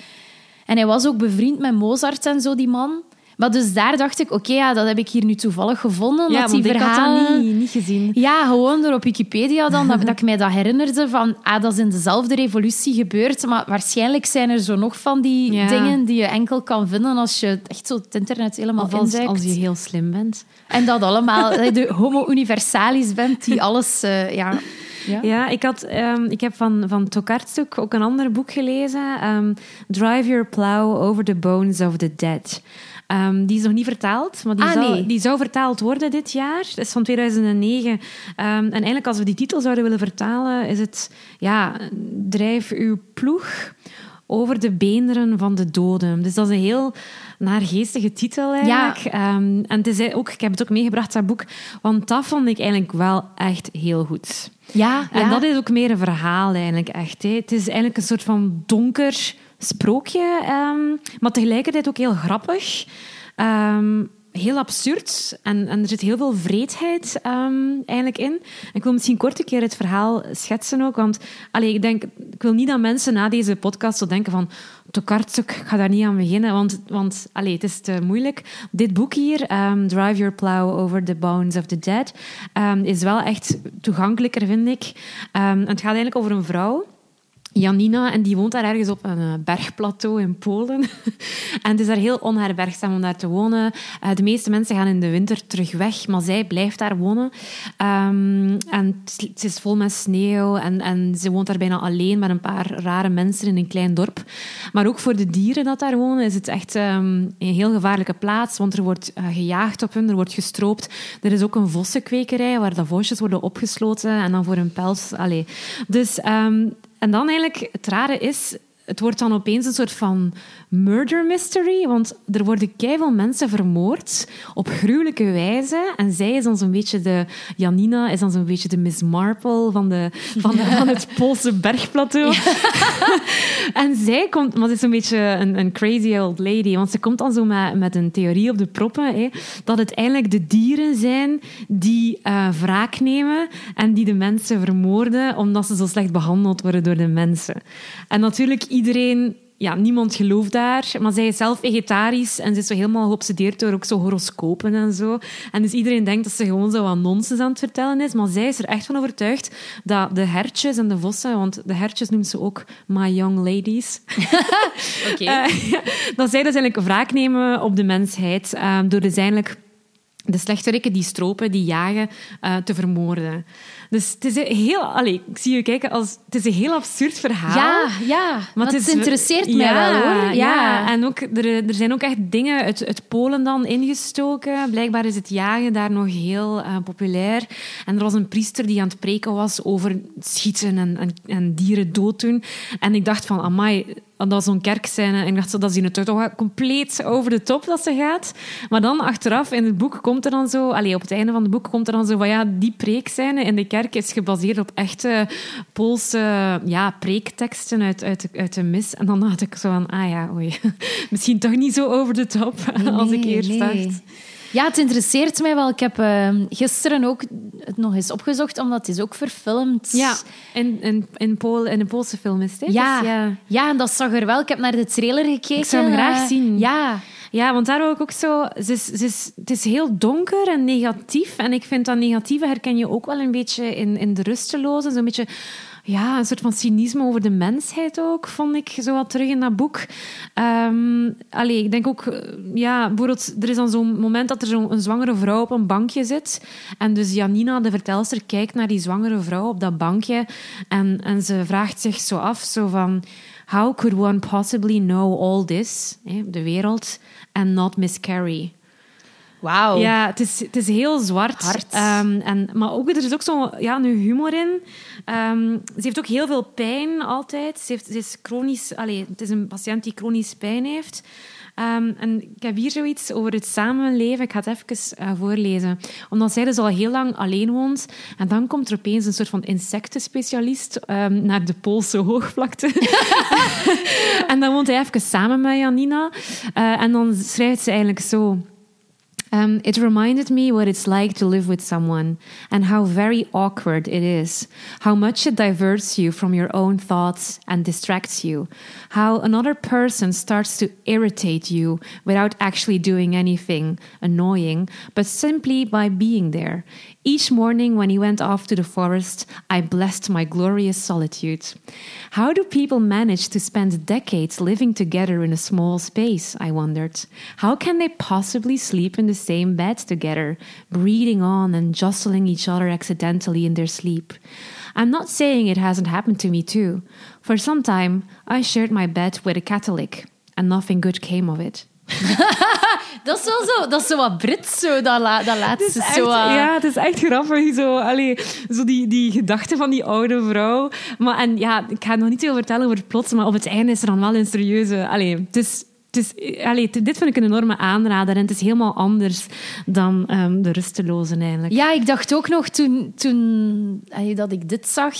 S1: En hij was ook bevriend met Mozart en zo, die man. Maar dus daar dacht ik, oké, ja, dat heb ik hier nu toevallig gevonden.
S2: Ja,
S1: dat die
S2: want ik had
S1: verhalen...
S2: dat niet, niet gezien.
S1: Ja, gewoon door op Wikipedia dan, dat, dat ik mij dat herinnerde van, ah, dat is in dezelfde revolutie gebeurd, maar waarschijnlijk zijn er zo nog van die
S2: Ja.
S1: dingen die je enkel kan vinden als je echt zo het internet helemaal
S2: Of als, je heel slim bent.
S1: En dat allemaal, dat je de homo universalis bent die alles... eh, ja, ja.
S2: Ja, ik, had, ehm, ik heb van, van Tokarczuk ook een ander boek gelezen. ehm, Drive Your Plow Over the Bones of the Dead. Ehm, die is nog niet vertaald, maar die,
S1: Ah,
S2: zou,
S1: nee.
S2: die zou vertaald worden dit jaar. Dat is van 2009. Ehm, en eigenlijk, als we die titel zouden willen vertalen, is het... Ja, drijf uw ploeg over de beenderen van de doden. Dus dat is een heel naargeestige titel eigenlijk. Ehm, en het is ook, ik heb het ook meegebracht, dat boek, want dat vond ik eigenlijk wel echt heel goed.
S1: Ja,
S2: En
S1: ja.
S2: dat is ook meer een verhaal eigenlijk echt. Hè. Het is eigenlijk een soort van donker sprookje, ehm, maar tegelijkertijd ook heel grappig. Ehm, heel absurd en, en er zit heel veel vreedheid ehm, eigenlijk in. Ik wil misschien kort een keer het verhaal schetsen ook, want allee, ik, denk, ik wil niet dat mensen na deze podcast zo denken van Tokarczuk, ik ga daar niet aan beginnen, want, want allee, het is te moeilijk. Dit boek hier, Drive Your Plow Over the Bones of the Dead, is wel echt toegankelijker, vind ik. Het gaat eigenlijk over een vrouw Janina, en die woont daar ergens op een eh, bergplateau in Polen. en het is daar heel onherbergzaam om daar te wonen. Eh, de meeste mensen gaan in de winter terug weg, maar zij blijft daar wonen. Ehm, en het is- vol met sneeuw en, en ze woont daar bijna alleen met een paar rare mensen in een klein dorp. Maar ook voor de dieren dat daar wonen is het echt ehm, een heel gevaarlijke plaats, want er wordt eh, gejaagd op hun, er wordt gestroopt. Er is ook een vossenkwekerij waar de vosjes worden opgesloten en dan voor hun pels... Allee. Dus... ehm, en dan eigenlijk, het rare is, het wordt dan opeens een soort van murder mystery, want er worden keiveel mensen vermoord op gruwelijke wijze. En zij is dan zo'n beetje de, Janina is dan zo'n beetje de Miss Marple van, de, van, van het Poolse bergplateau. en zij komt, maar ze is zo'n beetje een, een crazy old lady, want ze komt dan zo met, met een theorie op de proppen, hè, dat het eigenlijk de dieren zijn die eh, wraak nemen en die de mensen vermoorden omdat ze zo slecht behandeld worden door de mensen. En natuurlijk, iedereen ja, niemand gelooft daar, maar zij is zelf vegetarisch en ze is zo helemaal geobsedeerd door ook zo horoscopen en zo. En dus iedereen denkt dat ze gewoon zo wat nonsens aan het vertellen is, maar zij is er echt van overtuigd dat de hertjes en de vossen, want de hertjes noemt ze ook my young ladies,
S1: Oké.
S2: eh, dat zij dus eigenlijk wraak nemen op de mensheid, eh, door dus eigenlijk de slechterikken die stropen, die jagen, uh, te vermoorden. Dus het is een heel... Allez, ik zie je kijken als... Het is een heel absurd verhaal.
S1: Ja, ja. Maar het, is, interesseert ja, mij wel, hoor. Ja,
S2: ja. en ook, er, er zijn ook echt dingen uit, uit Polen dan ingestoken. Blijkbaar is het jagen daar nog heel uh, populair. En er was een priester die aan het preken was over schieten en, en, en dieren dooddoen. En ik dacht van, amai dat zo'n kerkscène. En ik dacht, dat zien het toch compleet over de top dat ze gaat. Maar dan achteraf in het boek komt er dan zo... Allee, op het einde van het boek komt er dan zo van... Ja, die preekscène in de kerk is gebaseerd op echte Poolse ja, preekteksten uit, uit, uit de mis. En dan dacht ik zo van... Ah ja, oei. Misschien toch niet zo over de top als ik eerst nee. dacht.
S1: Ja, het interesseert mij wel. Ik heb uh, gisteren ook het nog eens opgezocht, omdat het is ook verfilmd.
S2: Ja, in, in, in, Pool, in een Poolse film is het.
S1: Ja, dus ja. ja, en dat zag er wel. Ik heb naar de trailer gekeken. Ik
S2: zou hem graag zien.
S1: Ja.
S2: Ja, want daar wil ik ook zo... Is, is, het is heel donker en negatief. En ik vind dat negatieve herken je ook wel een beetje in, in de rusteloze. Zo'n beetje ja, een soort van cynisme over de mensheid ook, vond ik zo wat terug in dat boek. Um, allee, ik denk ook, eh, ja, bijvoorbeeld, er is dan zo'n moment dat er zo'n zwangere vrouw op een bankje zit. En dus Janina, de vertelster, kijkt naar die zwangere vrouw op dat bankje. En, en ze vraagt zich zo af, zo van... How could one possibly know all this, de wereld, and not miscarry?
S1: Wauw.
S2: Ja, het is, het is heel zwart. Um, en, maar ook, er is ook zo ja, humor in. Um, ze heeft ook heel veel pijn altijd. Ze, heeft, ze is chronisch... Allez, het is een patiënt die chronisch pijn heeft. Um, en ik heb hier zoiets over het samenleven. Ik ga het even uh, voorlezen. Omdat zij dus al heel lang alleen woont. En dan komt er opeens een soort van insectenspecialist um, naar de Poolse hoogvlakte. en dan woont hij even samen met Janina. Uh, en dan schrijft ze eigenlijk zo... Um, it reminded me what it's like to live with someone and how very awkward it is, how much it diverts you from your own thoughts and distracts you, how another person starts to irritate you without actually doing anything annoying, but simply by being there. Each morning when he went off to the forest, I blessed my glorious solitude. How do people manage to spend decades living together in a small space? I wondered. How can they possibly sleep in the same bed together, breathing on and jostling each other accidentally in their sleep? I'm not saying it hasn't happened to me too. For some time, I shared my bed with a Catholic, and nothing good came of it.
S1: dat is wel zo, dat is zo wat Brits, zo, dat, la, dat laatste.
S2: Echt,
S1: zo, uh...
S2: Ja, het is echt grappig. Zo, allee, zo die, die gedachte van die oude vrouw. Maar, en ja, ik ga nog niet veel vertellen over het plots, maar op het einde is er dan wel een serieuze... Allee, het is, het is, allee, dit vind ik een enorme aanrader. En het is helemaal anders dan um, de rustelozen eigenlijk.
S1: Ja, ik dacht ook nog toen, toen allee, dat ik dit zag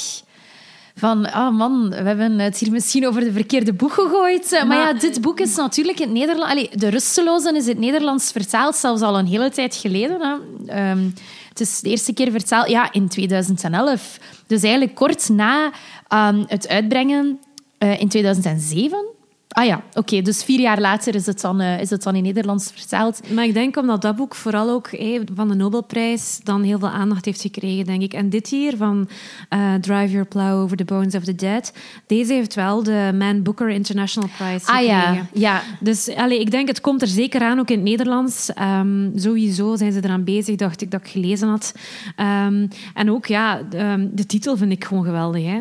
S1: van, ah oh man, we hebben het hier misschien over de verkeerde boek gegooid. Maar, maar ja, dit boek is natuurlijk in het Nederlands... Allee, de Rustelozen is in het Nederlands vertaald, zelfs al een hele tijd geleden. Hè. Um, het is de eerste keer vertaald ja, in 2011. Dus eigenlijk kort na um, het uitbrengen uh, in 2007 Ah ja, oké. dus vier jaar later is het, dan, uh, is het dan in Nederlands vertaald.
S2: Maar ik denk omdat dat boek vooral ook hey, van de Nobelprijs dan heel veel aandacht heeft gekregen, denk ik. En dit hier, van uh, Drive Your Plow Over the Bones of the Dead, deze heeft wel de Man Booker International Prize gekregen.
S1: Ah ja, ja.
S2: Dus allee, ik denk, het komt er zeker aan, ook in het Nederlands. Um, sowieso zijn ze eraan bezig, dacht ik dat ik gelezen had. Um, en ook, ja, de, um, de titel vind ik gewoon geweldig, hè.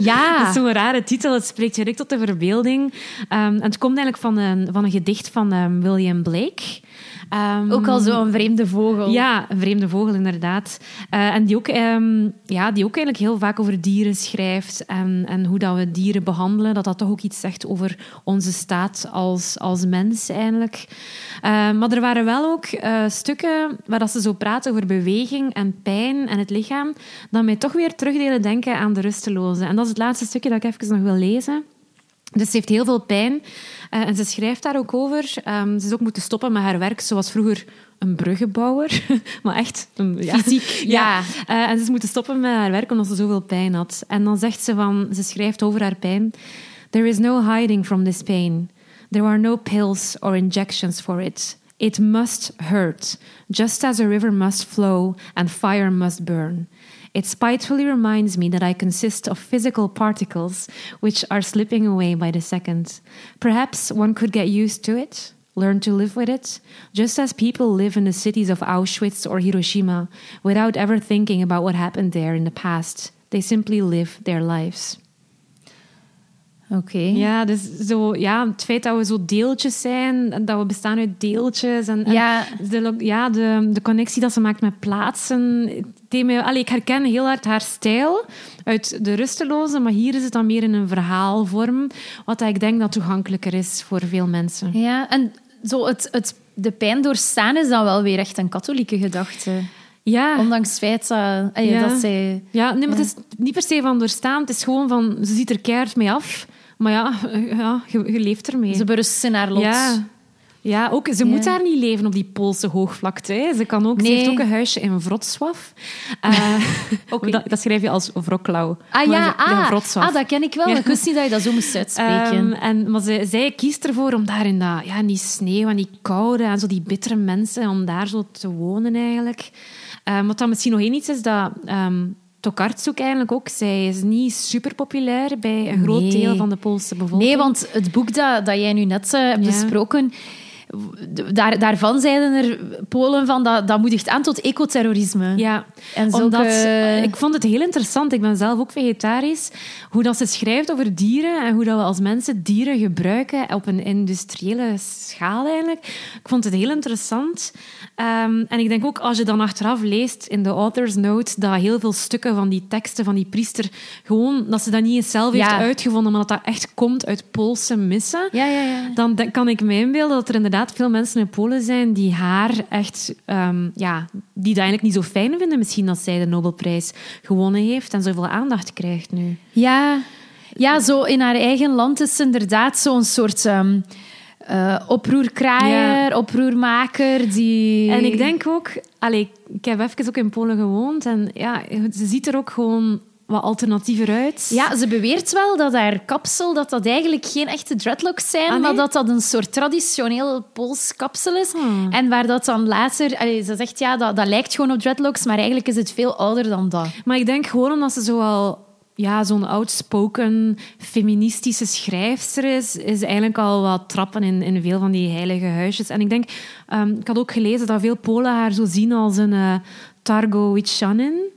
S1: Ja.
S2: dat is zo'n rare titel. Het spreekt direct tot de verbeelding. Um, en het komt eigenlijk van een, van een gedicht van um, William Blake.
S1: Um, ook al zo'n vreemde vogel.
S2: Ja, een vreemde vogel, inderdaad. Uh, en die ook, um, ja, die ook eigenlijk heel vaak over dieren schrijft en, en hoe dat we dieren behandelen. Dat dat toch ook iets zegt over onze staat als, als mens, eigenlijk. Uh, maar er waren wel ook uh, stukken waar dat ze zo praten over beweging en pijn en het lichaam, dat mij toch weer terugdelen denken aan de rusteloze. En dat is het laatste stukje dat ik even nog wil lezen. Dus ze heeft heel veel pijn. Uh, en ze schrijft daar ook over. Um, ze is ook moeten stoppen met haar werk. Ze was vroeger een bruggenbouwer. maar echt... Een,
S1: ja. Fysiek, ja.
S2: ja. Uh, en ze is moeten stoppen met haar werk omdat ze zoveel pijn had. En dan zegt ze van... Ze schrijft over haar pijn. There is no hiding from this pain. There are no pills or injections for it. It must hurt, just as a river must flow and fire must burn. It spitefully reminds me that I consist of physical particles which are slipping away by the second. Perhaps one could get used to it, learn to live with it, just as people live in the cities of Auschwitz or Hiroshima without ever thinking about what happened there in the past. They simply live their lives.
S1: Oké.
S2: Ja, dus zo, ja, het feit dat we zo deeltjes zijn, en dat we bestaan uit deeltjes. En, en
S1: Ja.
S2: de, lo- ja, de, de connectie dat ze maakt met plaatsen. mij- allee, ik herken heel hard haar stijl uit de rusteloze, maar hier is het dan meer in een verhaalvorm, wat ik denk dat toegankelijker is voor veel mensen.
S1: Ja, en zo het, het, de pijn doorstaan is dan wel weer echt een katholieke gedachte.
S2: Ja,
S1: Ondanks het feit dat,
S2: Ja.
S1: dat zij...
S2: ja nee, maar het is niet per se van doorstaan. Het is gewoon van, ze ziet er keihard mee af. Maar ja, ja je, je leeft ermee.
S1: Ze berust in haar lot.
S2: Ja. Ja, ook, ze
S1: Ja.
S2: moet daar niet leven op die Poolse hoogvlakte. Hè. Ze, kan ook, ze heeft ook een huisje in Wrocław.
S1: Oké.
S2: dat, dat schrijf je als Wroclaw.
S1: Ah
S2: Maar
S1: ja,
S2: ze-
S1: ah,
S2: Wrocław.
S1: ah, dat ken ik wel.
S2: Ja.
S1: Ik wist niet dat je dat zo moest uitspreken.
S2: Ehm, en, maar ze, zij kiest ervoor om daar in, dat, ja, in die sneeuw en die koude en zo die bittere mensen, om daar zo te wonen eigenlijk. Ehm, wat dan misschien nog één iets is dat ehm Tokarczuk eigenlijk ook, zij is niet super populair bij een groot
S1: Nee.
S2: deel van de Poolse bevolking.
S1: nee, want het boek dat, dat jij nu net eh, hebt
S2: Ja.
S1: besproken... Daar, daarvan zeiden er Polen van dat, dat moedigt aan tot ecoterrorisme.
S2: Ja,
S1: En
S2: omdat ze- ik vond het heel interessant. Ik ben zelf ook vegetarisch. Hoe dat ze schrijft over dieren en hoe dat we als mensen dieren gebruiken op een industriële schaal eigenlijk. Ik vond het heel interessant. Ehm, en ik denk ook als je dan achteraf leest in de author's note dat heel veel stukken van die teksten van die priester gewoon dat ze dat niet eens zelf heeft
S1: Ja.
S2: uitgevonden, maar dat dat echt komt uit Poolse missen
S1: Ja, ja, ja.
S2: dan kan ik me inbeelden dat er inderdaad veel mensen in Polen zijn die haar echt, ehm, ja, die dat eigenlijk niet zo fijn vinden misschien dat zij de Nobelprijs gewonnen heeft en zoveel aandacht krijgt nu.
S1: Ja, ja, zo in haar eigen land is ze inderdaad zo'n soort eh, oproerkraaier, oproermaker. Die...
S2: En ik denk ook, allee, ik heb even ook in Polen gewoond en ja, ze ziet er ook gewoon wat alternatiever uit.
S1: Ja, ze beweert wel dat haar kapsel dat dat eigenlijk geen echte dreadlocks zijn,
S2: Ah, nee?
S1: maar dat dat een soort traditioneel Pools kapsel is.
S2: Hmm.
S1: En waar dat dan later... allee, ze zegt, ja, dat, dat lijkt gewoon op dreadlocks, maar eigenlijk is het veel ouder dan dat.
S2: Maar ik denk gewoon omdat ze zoal ja, zo'n outspoken feministische schrijfster is, is eigenlijk al wat trappen in, in veel van die heilige huisjes. En ik denk, ehm, ik had ook gelezen dat veel Polen haar zo zien als een uh, Targowichanin.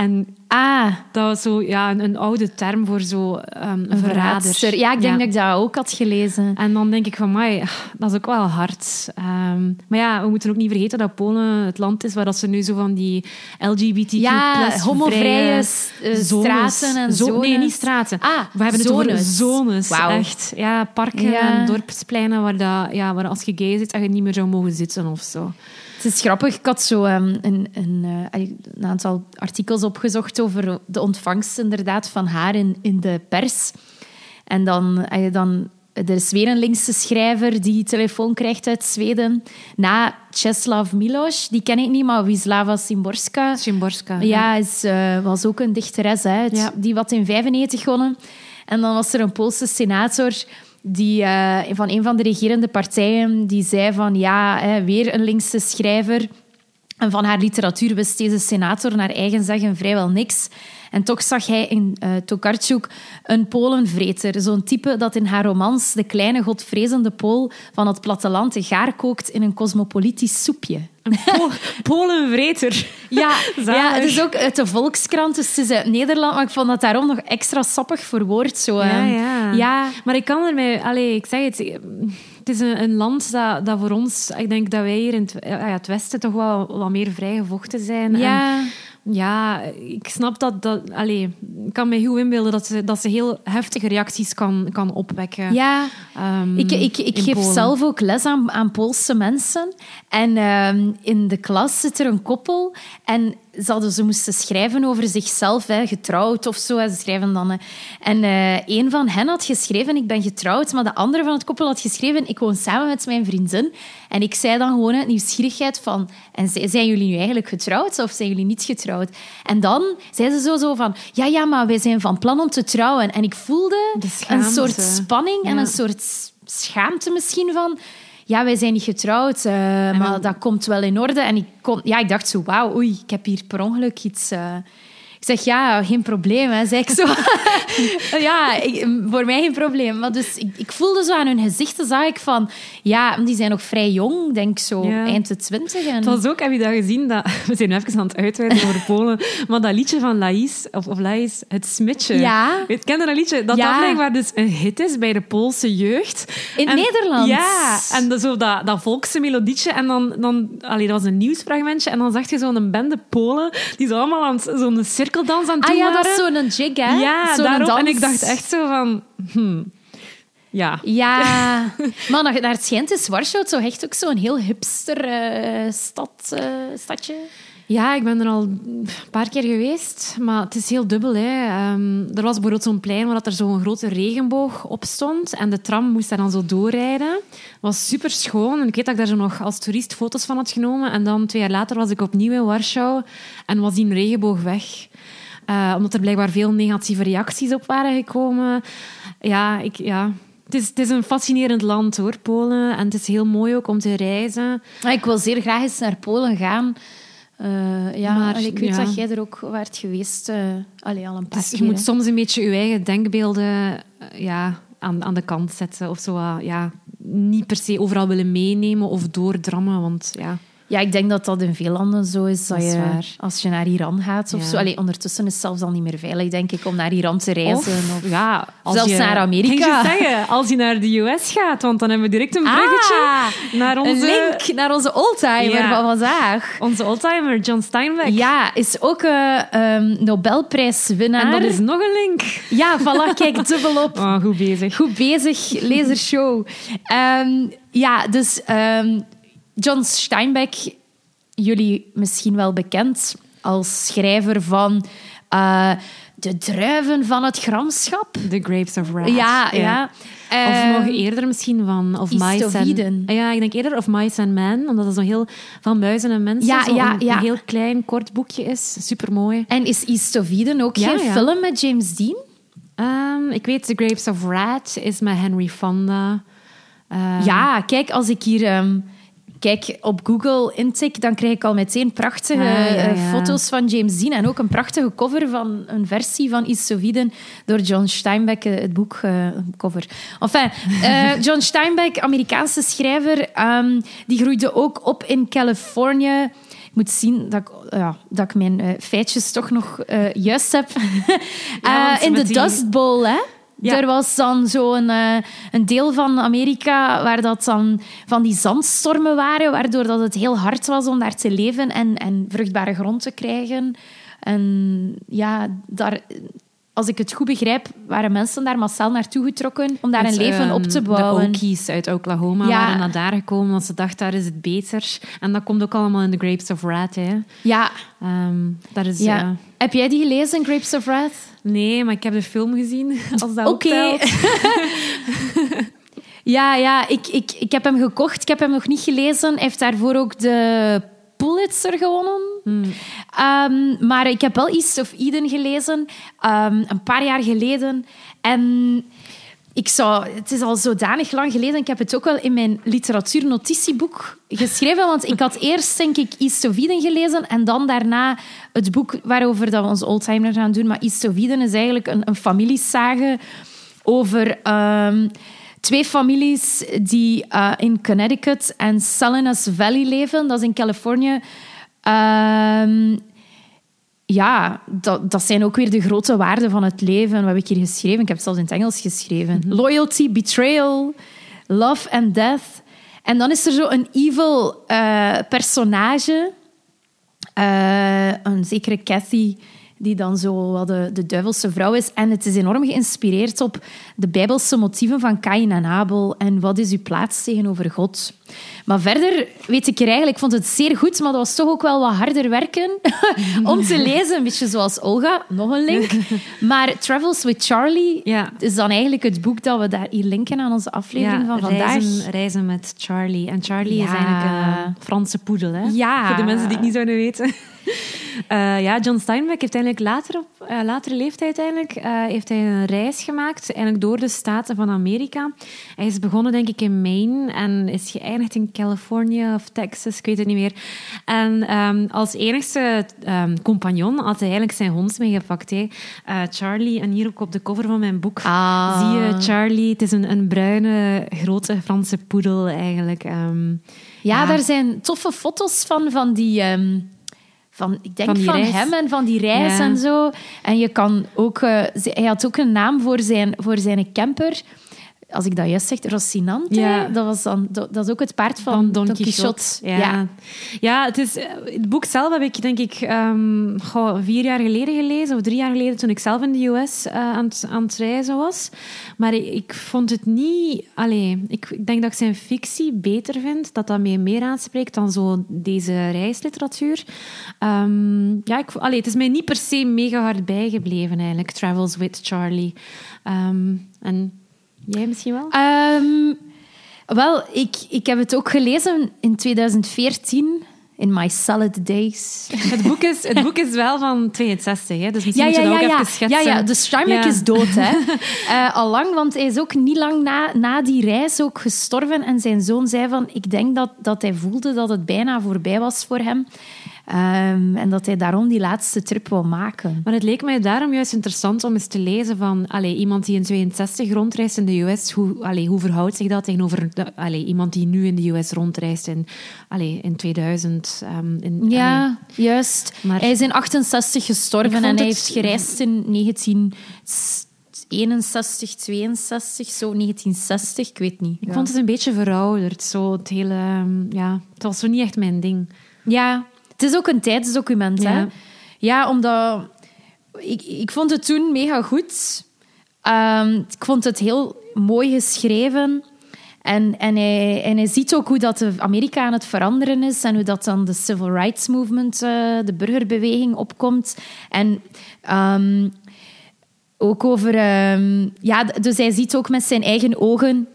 S2: En
S1: Ah,
S2: dat was zo, ja, een, een oude term voor zo een
S1: een
S2: verrader.
S1: Ja, ik denk dat ik dat ook had gelezen.
S2: En dan denk ik van, mij, dat is ook wel hard. Ehm, maar ja, we moeten ook niet vergeten dat Polen het land is waar dat ze nu zo van die LGBTQ+,
S1: Ja, homovrije
S2: vrije
S1: eh,
S2: zones-
S1: straten en
S2: zo-
S1: zones.
S2: Nee, niet straten.
S1: Ah,
S2: we hebben het over
S1: zones.
S2: zones. Echt. Ja, parken
S1: Ja.
S2: en dorpspleinen waar, dat, ja, waar als je gay zit, dat je niet meer zou mogen zitten of zo.
S1: Het is grappig, ik had zo ehm, een, een, eh, een aantal artikels opgezocht over de ontvangst inderdaad van haar in, in de pers. En dan, je dan, er is weer een linkse schrijver die telefoon krijgt uit Zweden. Na Czeslaw Miloš, die ken ik niet, maar Wisława Szymborska.
S2: Szymborska.
S1: Ja, is, eh, was ook een dichteres, hè, uit-
S2: Ja.
S1: die wat in 95 gewonnen. En dan was er een Poolse senator die, eh, van een van de regerende partijen die zei van ja, hè, weer een linkse schrijver. En van haar literatuur wist deze senator naar eigen zeggen vrijwel niks. En toch zag hij in uh, Tokarczuk een Polenvreter. Zo'n type dat in haar romans de kleine godvrezende Pool van het platteland de gaar kookt in een cosmopolitisch soepje.
S2: Een Pol Polenvreter.
S1: Ja, ja, het is ook uit de Volkskrant, dus het is uit Nederland, maar ik vond dat daarom nog extra sappig verwoord. Zo,
S2: Ja,
S1: ehm,
S2: ja.
S1: ja.
S2: Maar ik kan ermee... Allee, ik zeg het... Is een, een land dat, dat voor ons... Ik denk dat wij hier in het, ja, het Westen toch wel wat meer vrijgevochten zijn.
S1: Ja.
S2: En ja, ik snap dat... dat allee, ik kan me goed inbeelden dat ze, dat ze heel heftige reacties kan, kan opwekken.
S1: Ja,
S2: ehm,
S1: ik, ik, ik geef
S2: Polen.
S1: zelf ook les aan, aan Poolse mensen. En ehm, in de klas zit er een koppel. En ze, hadden, ze moesten schrijven over zichzelf, hè, getrouwd of zo. hè. Ze schrijven dan... En eh, een van hen had geschreven, ik ben getrouwd. Maar de andere van het koppel had geschreven, ik woon samen met mijn vriendin. En ik zei dan gewoon uit nieuwsgierigheid van... En zijn jullie nu eigenlijk getrouwd of zijn jullie niet getrouwd? En dan zei ze zo, zo van... Ja, ja, maar wij zijn van plan om te trouwen. En ik voelde
S2: De
S1: een soort spanning en een soort schaamte misschien van... Ja, wij zijn niet getrouwd, eh, maar dat komt wel in orde. En ik, kon, ja, ik dacht zo, wauw, oei, ik heb hier per ongeluk iets, eh, Ik zeg, ja, geen probleem, hè, zei ik zo. ja, ik- voor mij geen probleem. Maar dus ik, ik voelde zo aan hun gezichten, zag ik van... Ja, die zijn nog vrij jong, ik denk zo
S2: Ja.
S1: eind de twintig. En...
S2: Het was ook, heb je dat gezien? Dat, we zijn even aan het uitweiden over Polen. Maar dat liedje van Laïs, of, of Laïs, het smitsje.
S1: Ja.
S2: Weet, ken je dat liedje? Dat
S1: Ja.
S2: blijkbaar dus een hit is bij de Poolse jeugd.
S1: In
S2: En-
S1: Nederland?
S2: Ja, en dat- zo dat, dat volkse melodietje. En dan, dan allee, dat was een nieuwsfragmentje. En dan zag je zo'n bende Polen, die zo allemaal aan zo'n cirkeldans aan het
S1: Ah
S2: doen
S1: ja, dat is zo'n jig, hè?
S2: Ja,
S1: Zo'n
S2: daarom. En ik dacht echt zo van... Hmm, ja.
S1: Ja, maar naar, naar het schijnt is Warschau zo echt ook zo'n heel hipster eh, stad, eh, stadje.
S2: Ja, ik ben er al een paar keer geweest, maar het is heel dubbel. Hè. Ehm, er was bijvoorbeeld zo'n plein waar er zo'n grote regenboog op stond en de tram moest daar dan zo doorrijden. Het was super schoon en ik weet dat ik daar zo nog als toerist foto's van had genomen. En dan twee jaar later was ik opnieuw in Warschau en was die regenboog weg. Eh, omdat er blijkbaar veel negatieve reacties op waren gekomen. Ja, ik, ja. Het, is, het is een fascinerend land hoor, Polen. En het is heel mooi ook om te reizen.
S1: Maar ik wil zeer graag eens naar Polen gaan. Eh, ja,
S2: Maar,
S1: en ik weet
S2: ja.
S1: dat jij er ook waart geweest. eh allee, al een paar
S2: Dus je
S1: keer.
S2: moet
S1: hè.
S2: soms een beetje je eigen denkbeelden eh, ja, aan, aan de kant zetten. Of zo, ja, niet per se overal willen meenemen of doordrammen. Want ja,
S1: Ja, ik denk dat dat in veel landen zo is. Dat,
S2: Dat is
S1: je,
S2: waar.
S1: als je naar Iran gaat of
S2: Ja.
S1: zo. Allee, ondertussen is het zelfs al niet meer veilig, denk ik, om naar Iran te reizen. Of,
S2: ja,
S1: zelfs
S2: je,
S1: naar Amerika.
S2: Zeggen, als je naar de US gaat, want dan hebben we direct een bruggetje
S1: Ah,
S2: naar onze,
S1: Een link naar onze oldtimer
S2: Ja.
S1: van vandaag.
S2: onze oldtimer, John Steinbeck.
S1: Ja, is ook een Nobelprijswinnaar.
S2: En er is nog een link.
S1: Ja, voilà, kijk, dubbel op.
S2: Oh, goed bezig.
S1: Goed bezig, lasershow. Ehm ja, dus ehm, John Steinbeck, jullie misschien wel bekend als schrijver van eh, De druiven van het gramschap.
S2: The Grapes of Wrath.
S1: Ja, ja.
S2: Of
S1: Ehm,
S2: nog eerder misschien van Of Mice and... Ja, ik denk eerder Of Mice and Men, omdat dat zo heel van muizen en mensen
S1: Ja,
S2: zo
S1: ja,
S2: een,
S1: ja.
S2: een heel klein, kort boekje is. Supermooi.
S1: En is Istoviden ook
S2: Ja,
S1: geen
S2: ja.
S1: film met James Dean?
S2: Ehm, ik weet, The Grapes of Wrath is met Henry Fonda. Ehm,
S1: Ja, kijk, als ik hier ehm, kijk op Google intik, dan krijg ik al meteen prachtige
S2: Ah, ja,
S1: eh,
S2: ja.
S1: foto's van James Dean en ook een prachtige cover van een versie van Isoviden door John Steinbeck, eh, het boek eh, cover. Enfin, John Steinbeck, Amerikaanse schrijver, ehm, die groeide ook op in Californië. Ik moet zien dat ik, ja, dat ik mijn feitjes toch nog juist heb. In de
S2: die-
S1: Dust Bowl, hè? Er was dan zo'n eh, een deel van Amerika waar dat dan van die zandstormen waren, waardoor dat het heel hard was om daar te leven en, en vruchtbare grond te krijgen. En ja, daar, als ik het goed begrijp, waren mensen daar massaal naartoe getrokken om daar een leven
S2: ehm,
S1: op te
S2: De
S1: bouwen.
S2: Okies uit Oklahoma
S1: Ja.
S2: waren naar daar gekomen, want ze dachten, daar is het beter. En dat komt ook allemaal in The Grapes of Wrath. Hè.
S1: Ja,
S2: Ehm, dat is,
S1: ja.
S2: ja.
S1: Heb jij die gelezen, Grapes of Wrath?
S2: Nee, maar ik heb de film gezien, als dat
S1: Oké. Ja, ja ik, ik, ik heb hem gekocht. Ik heb hem nog niet gelezen. Hij heeft daarvoor ook de Pulitzer gewonnen. Ehm, maar ik heb wel East of Eden gelezen, ehm, een paar jaar geleden. En ik zou, het is al zodanig lang geleden. Ik heb het ook wel in mijn literatuurnotitieboek geschreven. Want ik had eerst, denk ik, East of Eden gelezen. En dan daarna het boek waarover dat we ons oldtimer gaan doen. Maar East of Eden is eigenlijk een, een familiesage over... ehm, Twee families die eh, in Connecticut en Salinas Valley leven, dat is in Californië. Ehm, ja, dat, dat zijn ook weer de grote waarden van het leven. Wat heb ik hier geschreven? Ik heb het zelfs in het Engels geschreven. Loyalty, betrayal, love and death. En dan is er zo een evil eh, personage, eh, een zekere Cathy, die dan zo wel de, de duivelse vrouw is. En het is enorm geïnspireerd op de bijbelse motieven van Kain en Abel. En wat is uw plaats tegenover God? Maar verder weet ik er eigenlijk... Ik vond het zeer goed, maar dat was toch ook wel wat harder werken om te lezen. Een beetje zoals Olga, nog een link. Maar Travels with Charlie
S2: Ja.
S1: is dan eigenlijk het boek dat we daar hier linken aan onze aflevering van vandaag.
S2: Reizen, reizen met Charlie. En Charlie is eigenlijk een Franse poedel. Hè? Voor de mensen die het niet zouden weten. Eh, ja, John Steinbeck heeft eigenlijk later op uh, latere leeftijd eigenlijk, uh, heeft hij een reis gemaakt, eigenlijk door de staten van Amerika. Hij is begonnen denk ik in Maine en is geëindigd in Californië of Texas, ik weet het niet meer. En um, als enigste um, compagnon had hij eigenlijk zijn hond meegepakt. Hè. Charlie, en hier ook op de cover van mijn boek
S1: ah.
S2: zie je Charlie. Het is een, een bruine, grote Franse poedel eigenlijk. Um,
S1: ja, daar zijn toffe foto's van, van die... Van, ik denk van, van hem en van die reis ja. en zo. En je kan ook... Uh, hij had ook een naam voor zijn, voor zijn camper als ik dat juist zeg, Rocinante, ja. dat, was dan, dat, is ook het paard van, van Don, Don Quixote.
S2: Ja. ja. Ja. het, is, het boek zelf heb ik denk ik um, goh, vier jaar geleden gelezen, of drie jaar geleden, toen ik zelf in de US uh, aan, het, aan het reizen was. Maar ik, ik vond het niet... Allee, ik, ik, denk dat ik zijn fictie beter vind, dat dat mij meer aanspreekt dan zo deze reisliteratuur. Um, ja, ik, allee, het is mij niet per se mega hard bijgebleven eigenlijk, Travels with Charlie. Um, en Jij misschien wel?
S1: Um, wel, ik, ik heb het ook gelezen in 2014. In My Salad Days.
S2: Het boek is, het boek is wel van 62, hè? dus misschien
S1: ja,
S2: moet je
S1: ja,
S2: dat
S1: ja,
S2: ook
S1: ja.
S2: even schetsen.
S1: Ja, ja, de Steinbeck is dood. Hè. uh, al lang, want hij is ook niet lang na, na die reis ook gestorven. En zijn zoon zei van, ik denk dat, dat hij voelde dat het bijna voorbij was voor hem. Um, en dat hij daarom die laatste trip wil maken.
S2: Maar het leek mij daarom juist interessant om eens te lezen van allee, iemand die in 62 rondreist in de US, hoe, allee, hoe verhoudt zich dat tegenover de, allee, iemand die nu in de US rondreist in, allee, in 2000? Um, in,
S1: ja, juist. Maar hij is in 68 gestorven en hij het... heeft gereisd in 19... 61, 62, zo 1960, ik weet niet.
S2: Ik ja. vond het een beetje verouderd, zo het hele... Ja, het was zo niet echt mijn ding.
S1: Ja, het is ook een tijdsdocument. Ja, hè? ja omdat... Ik, ik vond het toen mega goed. Um, ik vond het heel mooi geschreven. En, en, hij, en hij ziet ook hoe dat Amerika aan het veranderen is en hoe dat dan de civil rights movement, uh, de burgerbeweging, opkomt. En um, ook over... Um, ja, dus hij ziet ook met zijn eigen ogen,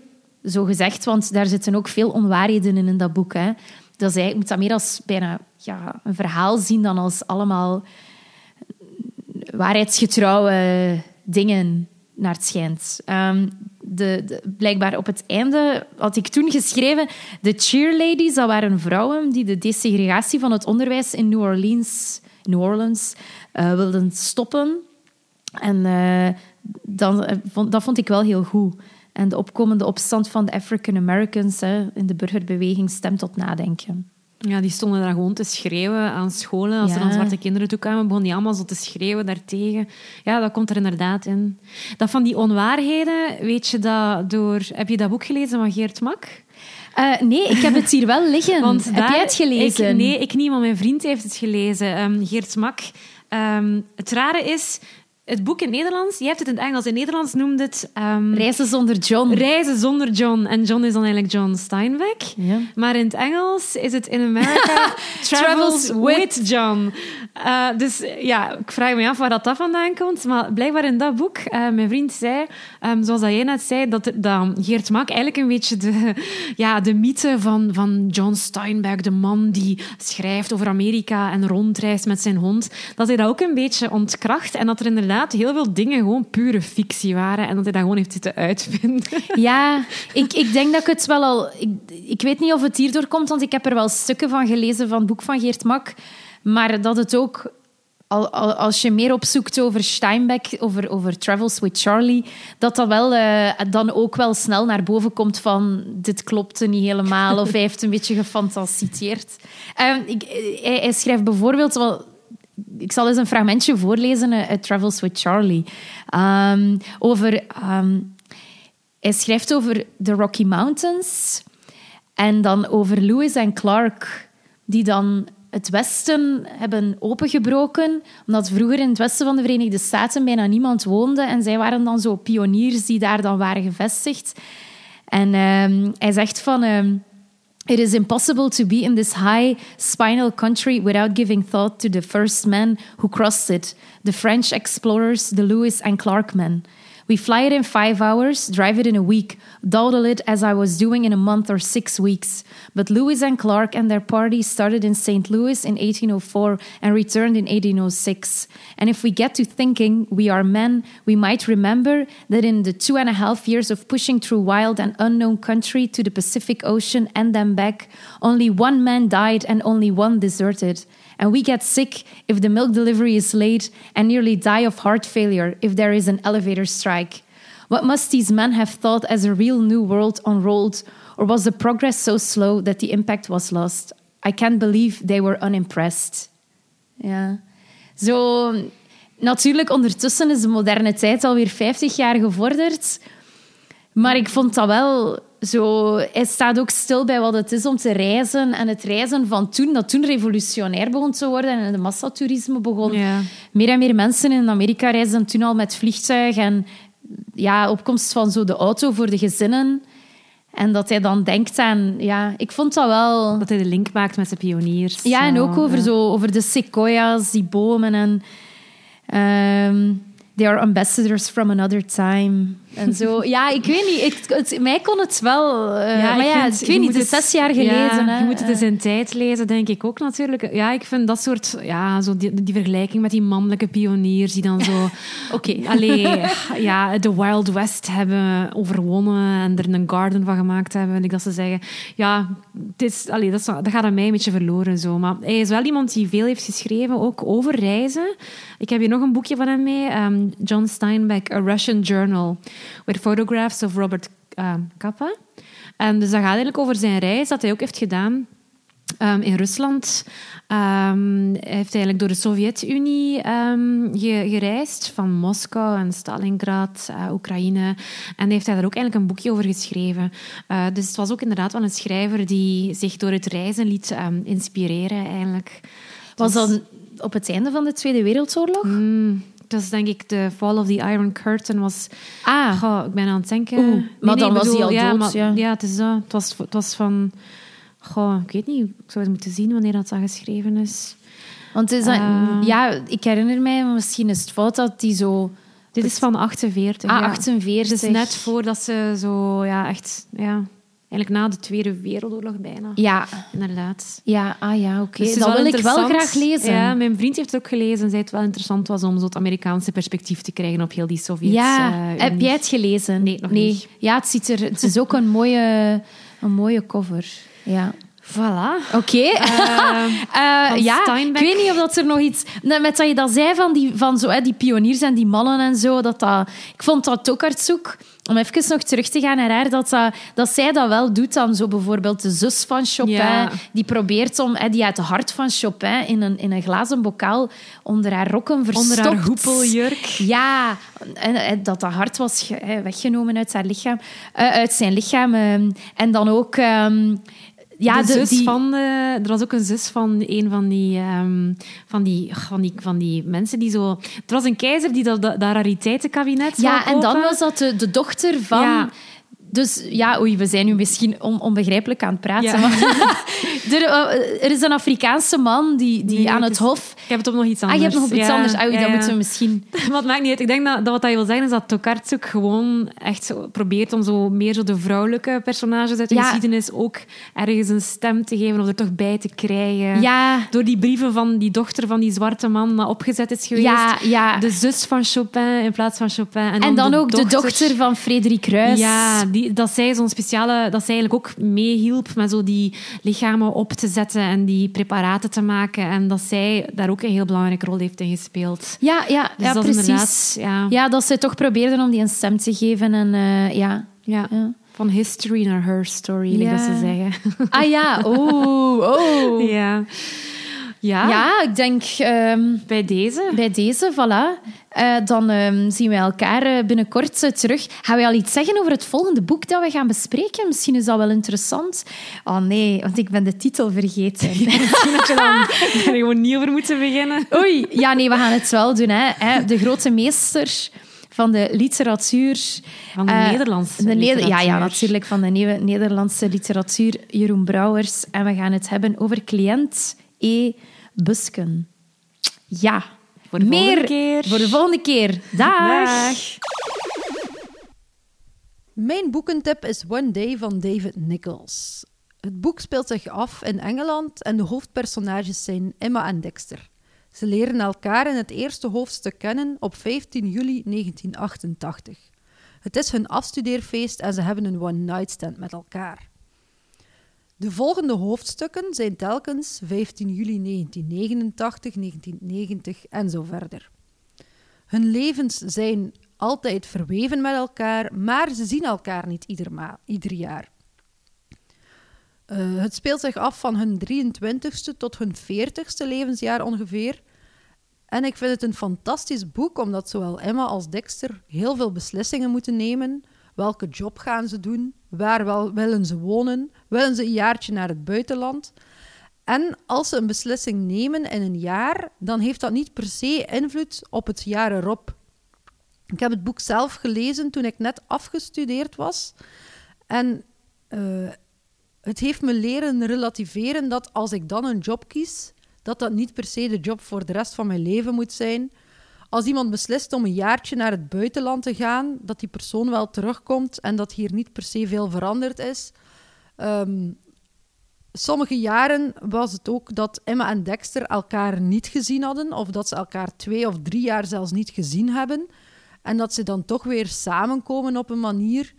S1: zo gezegd, want daar zitten ook veel onwaarheden in in dat boek. Hè. Dat is, je moet dat meer als bijna ja, een verhaal zien dan als allemaal waarheidsgetrouwe dingen, naar het schijnt. Um, de, blijkbaar op het einde had ik toen geschreven... De cheerladies, dat waren vrouwen die de desegregatie van het onderwijs in New Orleans, New Orleans uh, wilden stoppen. En uh, dan, vond, dat vond ik wel heel goed. En de opkomende opstand van de African Americans in de burgerbeweging stemt tot nadenken.
S2: Ja, die stonden daar gewoon te schreeuwen aan scholen. Als
S1: Ja.
S2: er dan zwarte kinderen toe kwamen, begonnen die allemaal zo te schreeuwen daartegen. Ja, dat komt er inderdaad in. Dat van die onwaarheden, weet je dat door... Heb je dat boek gelezen van Geert Mak?
S1: Uh, nee, ik heb het hier wel liggen.
S2: Want
S1: heb
S2: daar-
S1: jij het gelezen?
S2: Ik, nee, ik niet, maar mijn vriend heeft het gelezen. Ehm, Geert Mak. Ehm, het rare is, het boek in Nederlands, je hebt het in het Engels, in het Nederlands noemde het... ehm,
S1: Reizen zonder John.
S2: Reizen zonder John. En John is dan eigenlijk John Steinbeck.
S1: Ja.
S2: Maar in het Engels is het in Amerika Travels with John. Uh, dus ja, ik vraag me af waar dat, dat vandaan komt. Maar blijkbaar in dat boek, uh, mijn vriend zei, um, zoals dat jij net zei, dat, dat Geert Mak eigenlijk een beetje de, ja, de mythe van, van John Steinbeck, de man die schrijft over Amerika en rondreist met zijn hond, dat hij dat ook een beetje ontkracht. En dat er inderdaad heel veel dingen gewoon pure fictie waren. En dat hij dat gewoon heeft zitten uitvinden.
S1: Ja, ik, ik denk dat ik het wel al... Ik, ik weet niet of het hierdoor komt, want ik heb er wel stukken van gelezen van het boek van Geert Mak. Maar dat het ook... al- al- Als je meer opzoekt over Steinbeck, over, over Travels with Charlie, dat dat wel eh, dan ook wel snel naar boven komt van dit klopte niet helemaal of hij heeft een beetje gefantasieerd. Ik, hij, hij schrijft bijvoorbeeld wel ik zal eens een fragmentje voorlezen eh, uit Travels with Charlie. Ehm, over, ehm, hij schrijft over de Rocky Mountains en dan over Lewis en Clark, die dan het Westen hebben opengebroken, omdat vroeger in het westen van de Verenigde Staten bijna niemand woonde en zij waren dan zo pioniers die daar dan waren gevestigd. En ehm, hij zegt van... It is impossible to be in this high spinal country without giving thought to the first men who crossed it, the French explorers, the Lewis and Clark men. We fly it in five hours, drive it in a week, dawdle it as I was doing in a month or six weeks. But Lewis and Clark and their party started in St. Louis in 1804 and returned in 1806. And if we get to thinking we are men, we might remember that in the two and a half years of pushing through wild and unknown country to the Pacific Ocean and then back, only one man died and only one deserted. And we get sick if the milk delivery is late and nearly die of heart failure if there is an elevator strike. What must these men have thought as a real new world unrolled? Or was the progress so slow that the impact was lost? I can't believe they were unimpressed. Ja. Zo, natuurlijk, ondertussen is de moderne tijd alweer 50 jaar gevorderd. Maar ik vond dat wel zo... Hij staat ook stil bij wat het is om te reizen. En het reizen van toen, dat toen revolutionair begon te worden en de massatoerisme begon.
S2: Ja.
S1: Meer en meer mensen in Amerika reisden toen al met vliegtuig. En ja, opkomst van zo de auto voor de gezinnen. En dat hij dan denkt aan... Ja, ik vond dat wel...
S2: Dat hij de link maakt met de pioniers.
S1: Ja, en ook over,
S2: ja.
S1: zo, over de sequoia's, die bomen. En, ehm, they are ambassadors from another time. En zo. Ja, ik weet niet. Ik, het, mij kon het wel... eh, maar ja,
S2: vind-
S1: ik weet niet, het is zes jaar
S2: ja,
S1: geleden. hè.
S2: je moet het in zijn tijd lezen, denk ik ook natuurlijk. Ja, ik vind dat soort... Ja, zo die, die vergelijking met die mannelijke pioniers die dan zo...
S1: Oké.
S2: Allee, ja, de Wild West hebben overwonnen en er een garden van gemaakt hebben, wil ik dat ze zeggen. Ja, het is, allee, dat, is, dat gaat aan mij een beetje verloren zo. Maar hij is wel iemand die veel heeft geschreven, ook over reizen. Ik heb hier nog een boekje van hem mee. ehm, John Steinbeck, A Russian Journal, with photographs of Robert ehm, Kappa. En dus dat gaat eigenlijk over zijn reis dat hij ook heeft gedaan Ehm, in Rusland hij heeft eigenlijk door de Sovjet-Unie ge- gereisd, van Moskou en Stalingrad, eh, Oekraïne. En heeft hij daar ook eigenlijk een boekje over geschreven. Eh, dus het was ook inderdaad wel een schrijver die zich door het reizen liet inspireren, eigenlijk.
S1: Was
S2: Dus-
S1: dat op het einde van de Tweede Wereldoorlog?
S2: Mm, dat is denk ik de Fall of the Iron Curtain was...
S1: Ah,
S2: Goh, ik ben aan het denken...
S1: Oeh, maar
S2: nee,
S1: dan was hij al
S2: ja,
S1: dood,
S2: maar-
S1: ja.
S2: het is dat. Het was, het was van... Goh, ik weet niet. Ik zou eens moeten zien wanneer dat, dat geschreven is.
S1: want is dat,
S2: Eh.
S1: ja, ik herinner mij, misschien is het fout dat die zo...
S2: Dit is van 48.
S1: Ah,
S2: ja.
S1: 48.
S2: Het is net voordat ze zo, ja, echt, ja, eigenlijk na de Tweede Wereldoorlog bijna.
S1: Ja,
S2: Inderdaad.
S1: ja, ah ja, oké.
S2: Dus
S1: dat wil ik wel graag lezen.
S2: Ja, mijn vriend heeft het ook gelezen en zei het wel interessant was om zo het Amerikaanse perspectief te krijgen op heel die Sovjet.
S1: Ja,
S2: eh,
S1: heb jij het gelezen?
S2: Nee, nog niet.
S1: Ja, het, ziet er, het is ook een mooie, een mooie cover. Ja.
S2: Voilà.
S1: Oké. Eh,
S2: van
S1: ja, ik weet niet of dat er nog iets... Met dat je dat zei van, die, van zo, hè, die pioniers en die mannen en zo, dat dat... Ik vond dat ook zoek om even nog terug te gaan naar haar, dat, dat, dat zij dat wel doet dan. Zo bijvoorbeeld de zus van Chopin,
S2: Ja.
S1: die probeert om... Hè, die uit het hart van Chopin in een, in een glazen bokaal onder haar rokken verstopt.
S2: Onder haar hoepeljurk.
S1: Ja, en, en dat dat hart was hè, weggenomen uit, haar lichaam, eh, uit zijn lichaam. en dan ook... ehm, ja,
S2: de zus
S1: die,
S2: van, eh, er was ook een zus van een van die, ehm, van die, van die, van die mensen die zo... Er was een keizer die dat, dat, dat rariteitenkabinet
S1: Ja, en dan was dat de, de dochter van...
S2: Ja.
S1: Dus ja, oei, we zijn nu misschien on- onbegrijpelijk aan het praten.
S2: Ja.
S1: Maar er, eh, er is een Afrikaanse man die, die
S2: Nee,
S1: aan
S2: het is-
S1: hof...
S2: Ik heb het op nog iets
S1: Ah,
S2: anders.
S1: je hebt nog op iets
S2: Ja,
S1: anders. Ah, oei,
S2: ja,
S1: dat moeten we misschien...
S2: Maar het maakt niet uit. Ik denk dat, dat wat hij wil zeggen is dat Tokarczuk gewoon echt zo probeert om zo meer zo de vrouwelijke personages uit de geschiedenis ook ergens een stem te geven of er toch bij te krijgen.
S1: Ja,
S2: Door die brieven van die dochter van die zwarte man dat opgezet is geweest. De zus van Chopin in plaats van Chopin. En dan,
S1: en dan
S2: de
S1: ook de dochter van Frederik Ruys.
S2: Ja, die, dat zij zo'n speciale... Dat zij eigenlijk ook meehielp met zo die lichamen op te zetten en die preparaten te maken. En dat zij daar ook een heel belangrijke rol heeft in gespeeld.
S1: Ja, ja,
S2: Dus
S1: ja
S2: dat
S1: precies.
S2: Ja,
S1: Ja, dat ze toch probeerden om die een stem te geven. En eh, ja...
S2: ja.
S1: ja.
S2: Van history naar her story,
S1: Ja.
S2: dat ze zeggen.
S1: Ah ja, oh, oh.
S2: Ja. Ja,
S1: Ja, ik denk... ehm,
S2: bij deze.
S1: Bij deze, voilà. Eh, dan ehm, zien wij elkaar eh, binnenkort eh, terug. Gaan wij al iets zeggen over het volgende boek dat we gaan bespreken? Misschien is dat wel interessant. Oh nee, want ik ben de titel vergeten.
S2: Misschien dat je dan er gewoon niet over moeten beginnen.
S1: Oei, ja nee, we gaan het wel doen. Hè. De grote meester van de literatuur.
S2: Van de Nederlandse
S1: de Neder- Ja, ja,
S2: literatuur.
S1: natuurlijk. Van de nieuwe Nederlandse literatuur, Jeroen Brouwers. En we gaan het hebben over cliënt E. Busken. Ja.
S2: Voor de
S1: Meer
S2: volgende keer.
S1: voor de volgende keer. Dag.
S2: Dag.
S3: Mijn boekentip is One Day van David Nichols. Het boek speelt zich af in Engeland en de hoofdpersonages zijn Emma en Dexter. Ze leren elkaar in het eerste hoofdstuk kennen op 15 juli 1988. Het is hun afstudeerfeest en ze hebben een one-night stand met elkaar. De volgende hoofdstukken zijn telkens 15 juli 1989, 1990 en zo verder. Hun levens zijn altijd verweven met elkaar, maar ze zien elkaar niet ieder, ieder jaar. Uh, het speelt zich af van hun 23ste tot hun 40ste levensjaar ongeveer. En ik vind het een fantastisch boek, omdat zowel Emma als Dexter heel veel beslissingen moeten nemen. Welke job gaan ze doen? Waar wel, willen ze wonen? Willen ze een jaartje naar het buitenland? En als ze een beslissing nemen in een jaar, dan heeft dat niet per se invloed op het jaar erop. Ik heb het boek zelf gelezen toen ik net afgestudeerd was. En uh, het heeft me leren relativeren dat als ik dan een job kies, dat dat niet per se de job voor de rest van mijn leven moet zijn. Als iemand beslist om een jaartje naar het buitenland te gaan, dat die persoon wel terugkomt en dat hier niet per se veel veranderd is. Um, sommige jaren was het ook dat Emma en Dexter elkaar niet gezien hadden, of dat ze elkaar twee of drie jaar zelfs niet gezien hebben. En dat ze dan toch weer samenkomen op een manier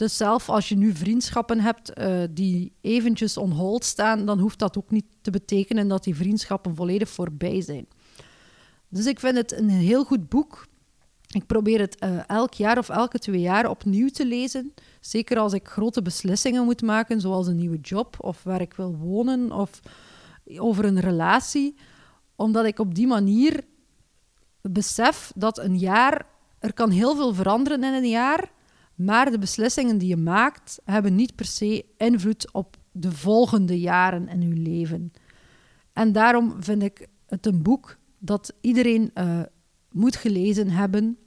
S3: dus zelf als je nu vriendschappen hebt uh, die eventjes on hold staan, dan hoeft dat ook niet te betekenen dat die vriendschappen volledig voorbij zijn. Dus ik vind het een heel goed boek. Ik probeer het uh, elk jaar of elke twee jaar opnieuw te lezen. Zeker als ik grote beslissingen moet maken, zoals een nieuwe job of waar ik wil wonen of over een relatie. Omdat ik op die manier besef dat een jaar, er kan heel veel veranderen in een jaar. Maar de beslissingen die je maakt, hebben niet per se invloed op de volgende jaren in je leven. En daarom vind ik het een boek dat iedereen uh, moet gelezen hebben.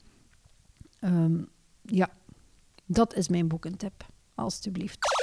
S3: Um, ja, dat is mijn boekentip, alstublieft.